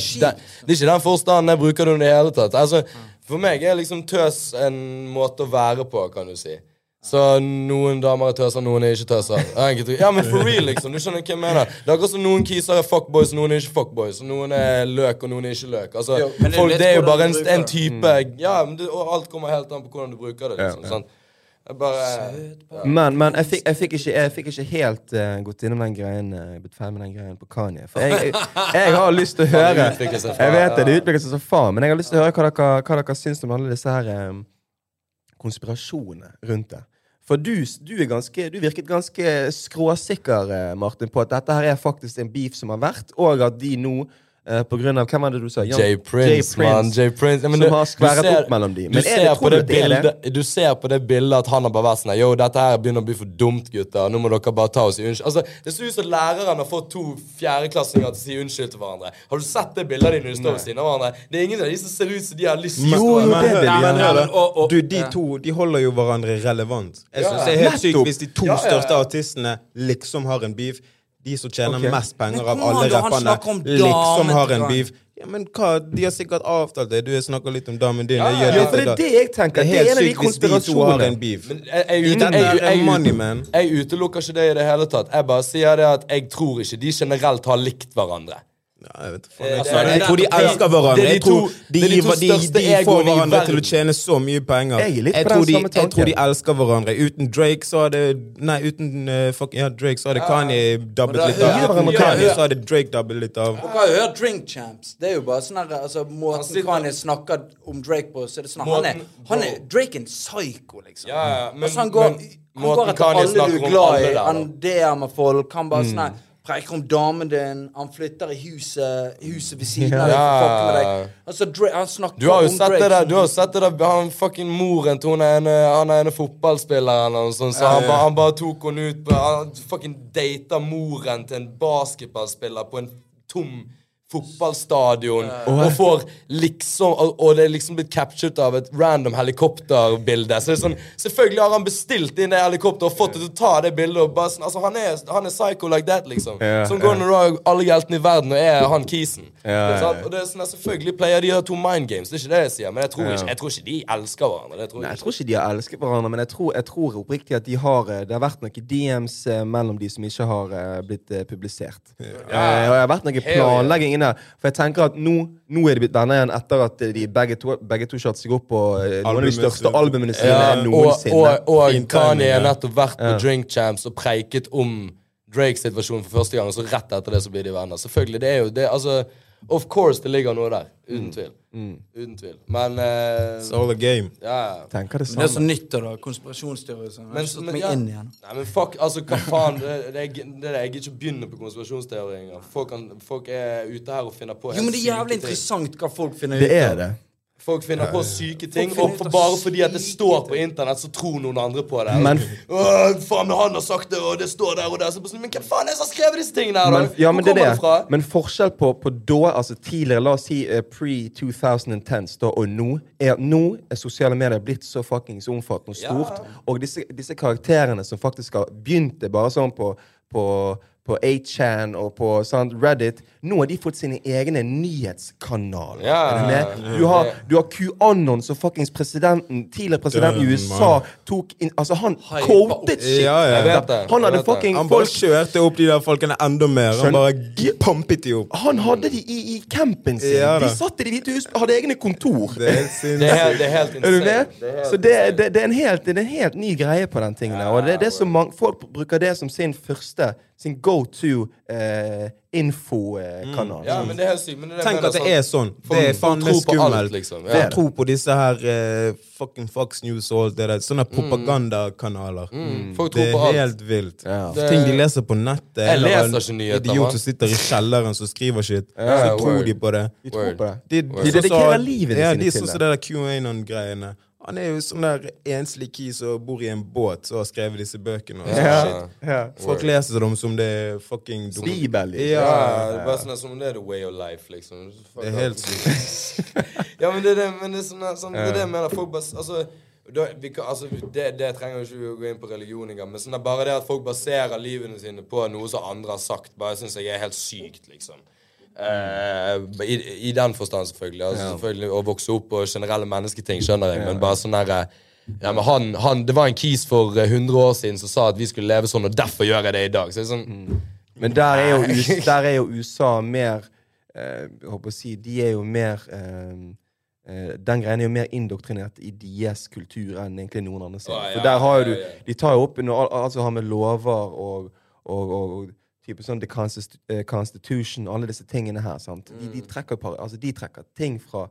det er er den forstanden jeg bruker det i det hele tatt. Altså, for meg er liksom tøs en måte å være på, kan du si. Så noen damer er tøser, noen er ikke tøser. Ja, men for real, liksom. Du skjønner hva jeg mener. Det er akkurat som noen kiser er fuckboys, noen er ikke fuckboys. Og noen er løk, og noen er ikke løk. Altså, Jo, det folk, det er jo bare en, en type Ja, men det, og alt kommer helt an på hvordan du bruker det. liksom, Ja, ja. sant? Bare Men, men jeg, fikk, jeg, fikk ikke, jeg fikk ikke helt uh, gått innom den greien uh, blitt ferdig med den greien på Kanye. For jeg, jeg, jeg har lyst til å <laughs> høre Jeg vet det, det ja. utvikler seg så faen, men jeg har lyst til å høre hva dere, hva dere syns om alle disse her um, konspirasjonene rundt det. For du, du, er ganske, du virket ganske skråsikker, Martin, på at dette her er faktisk en beef som har vært, og at de nå, eh, på grunn av Hvem var det du sa? Jan- Jay Prince, mann. Jay Prince. Ja, men Som du- har skværet ser- opp mellom dem. Du Men er det- ser, på du det bildet, ser på det bildet at han har bare vært sånn Yo, dette her begynner å bli for dumt, gutter. Nå må dere bare ta oss i unnskyld. Altså, Det ser ut som læreren har fått to fjerdeklassinger til å si unnskyld til hverandre. Har du sett det bildet av dem når de står ved siden av hverandre? Det er ingen av de som ser ut som de har lyst til å være og- Du, de to de holder jo hverandre relevant. Jeg Ja, synes det er helt sykt hvis de to største artistene liksom har en beef. De som tjener okay. mest penger av alle rapperne, liksom har en beef. Ja, men hva? De har sikkert avtalt det. Du snakker litt om damen din. Ja, gjør Ja, for det er det jeg tenker. Det er Det er helt sykt hvis de to har en beef. Men jeg, jeg, man. jeg utelukker ikke det i det hele tatt. Jeg bare sier det at jeg tror ikke de generelt har likt hverandre. Ja, jeg Eh, altså, jeg, tror de elsker hverandre. er de Jeg tror de, de de, de, får hverandre til å tjene så mye penger. Jeg tror, de, jeg tror de elsker hverandre. Uten Drake så hadde Nei, uten uh, fuck, ja, Drake så hadde Kanye dabbet litt av. Uten. Kanye så hadde Drake dabbet litt av. Dere har jo hørt Drink Champs. Det er jo bare sånn altså Måten Kanye snakker om Drake på, så er det sånn Han er, han er Drake er en psycho, liksom. Ja, ja, men- altså, han går, men han går etter alle du er glad i. Han DM-er folk. Han bare sånn her Preiker om damen din. Han flytter i huset Huset ved siden av deg. Altså, Drake, han snakker Du har jo om sett Drake det der, du har jo sett det der Han fucking moren til hun ene, han ene fotballspilleren og sånn, så han, ba, han bare tok henne ut på Han fucking data moren til en basketballspiller på en tom fotballstadion og får liksom og, og det er liksom blitt captured av et random helikopterbilde. Så det er sånn Selvfølgelig har han bestilt inn det helikopteret og fått det til å ta det bildet. Og bare sånn, altså Han er, han er psycho like that, liksom. Ja, som går når du har alle hjeltene i verden og er han kisen. Ja, ja, ja. Og det er sånn, Selvfølgelig player de har to mind games, det er ikke det jeg sier. Men jeg tror, ikke, jeg tror ikke de elsker hverandre. Det tror Nei, jeg jeg tror ikke de har elsket hverandre, men jeg tror, jeg tror oppriktig at de har eh, Det har vært noen DMs eh, mellom de som ikke har eh, blitt eh, publisert. Ja. og det har vært noen planlegging inne. For jeg tenker at nå, nå er de blitt venner igjen etter at de begge to, begge to kjørte seg opp på eh, noen av de største albumene sine Ja, noensinne. og, og og Kanye har nettopp vært på Drink Champs og preiket om Drake-situasjonen for første gang, og så rett etter det så blir de venner. Selvfølgelig, det er jo det, altså, Of course det ligger noe der. Uten tvil. Uten tvil. Men uh, It's all a game. ja. tenker det Men det er så samme. nytt, da. Konspirasjonsteorier. sånn. Men, men, meg ja. inn igjen. Nei, men fuck, altså, hva faen? Det, det, det jeg gidder ikke å begynne på konspirasjonsteorier engang. Folk, folk er ute her og finner på Jo, men det er jævlig interessant hva folk finner Det er det. Folk finner på syke ting, og for bare fordi at det står på internett, så tror noen andre på det. Men- faen, han har sagt det, og det står der og der. Så, men hvem faen er det som har skrevet disse tingene her, da? Men, ja, men det er det. Men forskjell på, på da, altså tidligere, la oss si uh, pre-2010s da, og nå, er at nå er sosiale medier blitt så fuckings omfattende og stort. Og disse, disse karakterene som faktisk har begynt det bare sånn på, på på 8chan og på sant, Reddit. Nå har de fått sine egne nyhetskanaler. Ja, er du med? Du har, du har QAnon som fuckings presidenten, tidligere president i USA tok inn Altså, han quotet shit. Ja, ja. Jeg vet det. Han Jeg hadde fucking Han bare folk kjørte opp de der folkene enda mer. Han bare pumpet de opp. Han hadde de i, i campen sin. Ja, de satt i de hvite hus, hadde egne kontor. Det er helt Det er, helt- det er helt Er du insane. med? Det er helt Så det, det, det, er en helt, det er en helt ny greie på den tingen der. Og det, det er så mange, folk bruker det som sin første Sin go to eh, infokanal. Ja, men det er helt sykt. det er Tenk at det sånn- er sånn. Det er faen meg tror på alt, skummelt. liksom. Ja. Tro på disse her eh, fucking Fox News og alt det der. Sånne propagandakanaler. Mm. Det er helt vilt. Ja. Det- Ting de leser på nettet. Jeg eller leser en ikke nyheter, Idiot som sitter i kjelleren som skriver shit. Ja, så tror word. de på det. De tror Word. på det. De, De sånn som- dedikerer livet ja, de til sånn som det der QAnon-greiene. Han er jo sånn der enslig key som bor i en båt og har skrevet disse bøkene. og sånn yeah. shit. Yeah. Folk leser dem som det er fucking dumt. Bibel. liksom. Ja, Ja, det er bare sånn som det er the way of life, liksom. Fuck Det er helt sykt. <laughs> Ja, men det er det, men det er sånn, sånn, det er det jeg mener. Folk bare Altså, da, vi altså det, det trenger jo ikke å gå inn på religion engang, men sånn, det er bare det at folk baserer livene sine på noe som andre har sagt, bare syns jeg er helt sykt, liksom. Eh, i, I den forstand, selvfølgelig. Altså, selvfølgelig. Å vokse opp på generelle mennesketing skjønner jeg, men bare sånn derre ja, men han, han, Det var en kis for eh, 100 år siden som sa at vi skulle leve sånn, og derfor gjør jeg det i dag. Så det er sånn Men der er jo, US, der er jo USA mer eh, Jeg håper å si De er jo mer eh, eh, Den greien er jo mer indoktrinert i deres kultur enn egentlig noen andre sin. Ja, For der har jo du ja, ja. De tar jo opp alt som har med lover og, og, og, og type sånn The eh, Constitution Alle disse tingene her. sant? De, Mm. de, trekker, par- altså, de trekker ting fra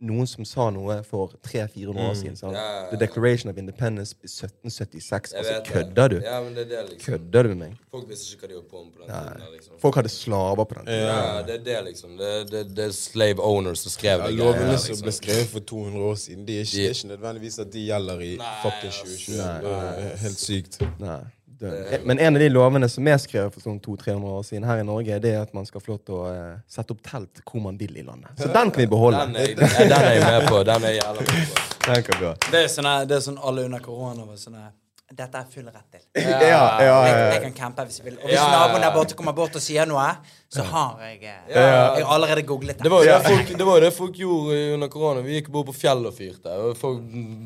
noen som sa noe for 300-400 år siden. sant? Mm. Ja, ja, ja. The Declaration of Independence i 1776. Jeg Altså, kødder du? Ja, men det er det, liksom. Kødder du med meg? Folk visste ikke hva de holdt på med på den tiden. liksom. Folk hadde slaver på den tiden. Ja, det er det, liksom. Det, det, det er slave owners som skrev Ja, det. lovene greiene, som ble liksom. skrevet for 200 år siden, de er ikke, De- det er ikke nødvendigvis at de gjelder i fucking ass. 2020. Nei. Det er helt sykt. Nei, dønn. Men en av de lovene som er skrevet for sånn 200-300 år siden her i Norge, det er at man skal få lov til å eh, sette opp telt hvor man vil i landet. Så den kan vi beholde. Den er, den er jeg med på. Den er jeg jævla med på. Den kan vi. Det er sånn, det er sånn alle under korona var sånn Dette er full rett til. Ja, ja, ja, Jeg, ja. jeg kan campe hvis jeg vil. Og hvis Ja, ja, naboen der borte kommer bort og sier noe, så har jeg eh, Ja. Jeg har allerede googlet Det det. var jo det folk, det var det folk gjorde under korona. Vi gikk bort på fjellet og fyrte. Folk,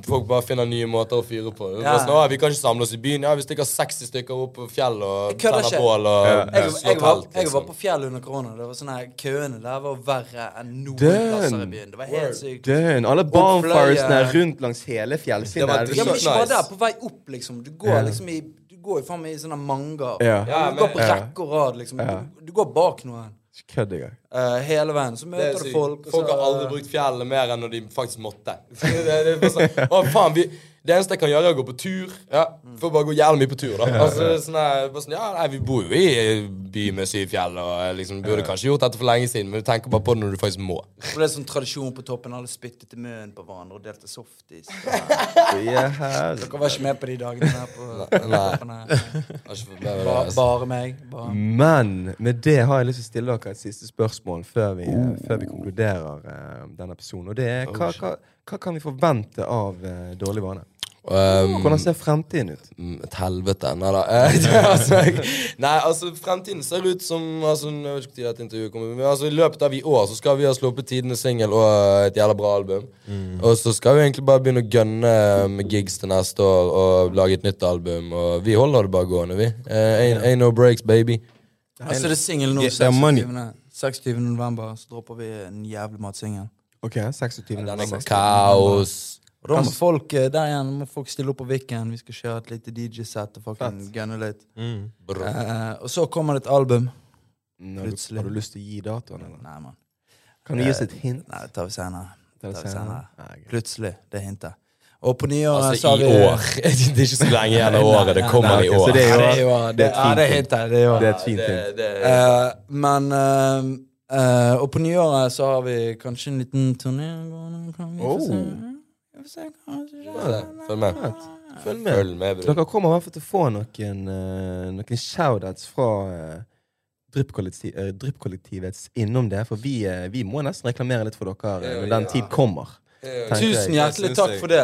folk bare finner nye måter å fyre på. Ja. sånn, «Å, vi kan ikke samle oss i byen. Ja, Vi stikker 60 stykker opp på fjellet og tenner bål og Jeg, jeg, slår var, telt. jeg var Liksom. på fjellet under korona. Det var sånne her, Køene der var verre enn noen plasser i byen. Det var helt sykt. Dønn. Alle Fløye. bonfiresene rundt langs hele fjellsiden. Det var der. Ja, men ikke bare der. På vei opp, liksom. Du går liksom i går jo faen meg i sånne manger. Ja. Ja, du går på rekke og rad, liksom. Ja. Du, du går bak noen. Kødd engang. Uh, hele veien. Så er møter du folk. Folk har aldri brukt fjellet mer enn når de faktisk måtte. <laughs> det, det det, sånn, faen, vi, Det eneste jeg kan gjøre, er å gå på tur. Ja, Får bare gå jævlig mye på tur, da. Altså, sånn her, bare sånn, ja, nei, Vi bor jo i by med syv fjell, og eh, liksom, burde kanskje gjort dette for lenge siden, men du tenker bare på det når du faktisk må. Og det er sånn tradisjon på toppen. Alle spyttet i munnen på hverandre og delte softis. <laughs> Dere var ikke med på de dagene her på Nei. toppen her. Har ikke fått med meg det, Ba, altså. bare meg. Bare. Men med det har jeg lyst til å stille dere et siste spørsmål før vi, før vi konkluderer uh, denne episoden. Og det er hva, hva, hva kan vi forvente av uh, Dårlig vane? Um, Hvordan ser fremtiden ut? Mm, Et helvete. Nei da. <laughs> Altså, nei, altså, fremtiden ser ut som altså, Jeg vet ikke når dette intervjuet kommer Men altså, I løpet av i år så skal vi ha sluppet tidenes singel og et jævla bra album. Og så skal vi egentlig bare begynne å gønne med gigs til neste år og lage et nytt album. Og vi holder det bare gående, vi. Uh, ain't, ain't no breaks, baby. Altså, det er singel nå. Get 26. 26. november så dropper vi en jævlig matsingel. Ok, 26. Den er november. kaos. Og da må folk eh, der igjen må folk stille opp på Viken. Vi skal kjøre et lite DJ-sett og fucking gunne litt. Mm. Eh, og så kommer det et album. Har du, Plutselig. har du lyst til å gi datoen, eller? Nei, man. Kan du gi oss et hint? Nei, det tar vi senere. Tar vi senere. Plutselig. Det er hintet. Og på nyåret Altså, så har i år. <laughs> Det er ikke så lenge igjen av året. Det kommer Nei, i år. det er jo- det er det er et fint hint. hintet. Det jo Det et fint hint. Eh, Men uh, uh, Og på nyåret så har vi kanskje en liten turné gående. Følg med. Følg med. Følg med, bror. Dere kommer i hvert fall til å få noen, uh, noen shoutouts fra uh, Drypp-kollektiv- eh, Drypp-kollektivets innom det. For vi, eh, vi må nesten reklamere litt for dere eh, når den tid kommer. Tusen hjertelig takk for det.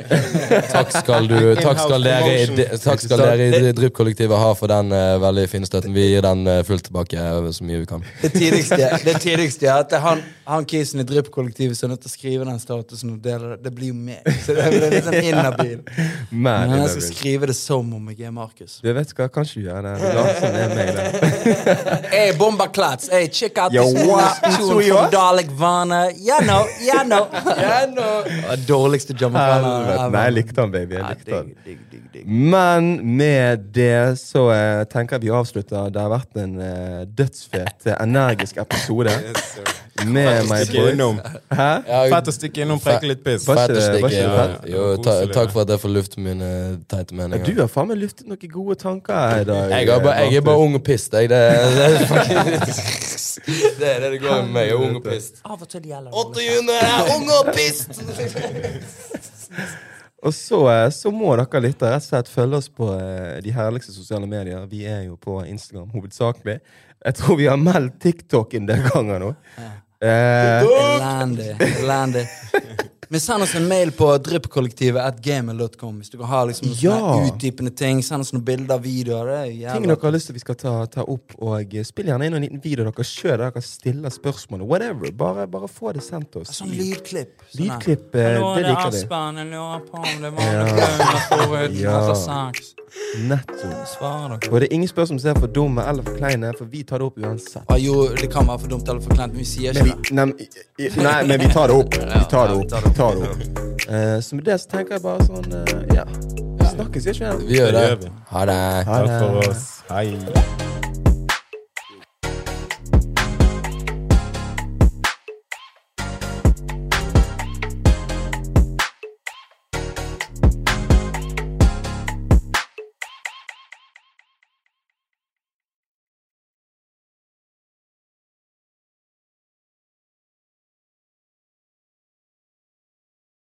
<laughs> Takk skal du Takk skal dere i Takk skal dere i Drypp-kollektivet ha for den uh, veldig fine støtten. Vi gir den uh, fullt tilbake eh, så mye vi kan. Det tidligste, det tidligste er at han, han kisen i Drypp-kollektivet som er nødt til å skrive den statusen og dele det. Det blir jo meg. Så det blir litt sånn inhabil. <laughs> Men, Men jeg skal skrive det som om jeg er Markus. du vet hva, kan ikke du gjøre det? Larsen er meg, det. <laughs> Hey, Bomba Klats. Hey, check out Yo, this what? tune from? Dalek Vana. Yeah, no, yeah, no. Yeah, Og... Dårligste jamaicaner Nei, jeg likte han, baby. Jeg likte han. Men med det så eh, tenker jeg vi avslutter. Det har vært en eh, dødsfet, eh, energisk episode Yes. Med meg. Innom. Hæ? Ja, Fett å stikke innom, preke litt piss. Fett å det- stikke ja. det. Jo, ta, takk for at jeg får luftet mine teite meninger. du har faen meg luftet noen gode tanker her i dag. Jeg, har bare, jeg er bare ung og pissed, jeg. Det, det, <laughs> det er det det går med meg. Jeg er ung og pissed. Av og til gjelder 800 er ung og pissed! <laughs> Og så, eh, så må dere litt rett og slett følge oss på eh, de herligste sosiale medier. Vi er jo på Instagram hovedsakelig. Jeg tror vi har meldt TikTok en del ganger nå. Eh, Elendig. Elendig. <laughs> Men send oss en mail på dryppkollektivet at gmail.com hvis du kan ha liksom noen Ja. utdypende ting. Send oss noen bilder, videoer. Det er ting dere har lyst til vi skal ta, ta opp, og eh, spill gjerne inn en liten video dere sjøl der dere stiller spørsmål. Whatever. Bare, bare få det sendt oss. Sånn lydklipp. Sånn. Lydklipp, eh, det det er liker vi. Aspen. Jeg lurer på om det var Ja. noe under forhuden <laughs> Ja. sex. Nettopp. Og det er ingen spørsmål som er for dumme eller for kleine, for vi tar det opp uansett. Ah, jo, det kan være for dumt eller for kleint, men vi sier ikke det. nei, men vi tar det opp. <laughs> Vi tar det opp. Tar det opp. Eh, så med det så tenker jeg bare sånn eh, Ja. Vi snakkes, gjør ikke vi? Vi gjør Det. Ha det. Takk for oss. Hei.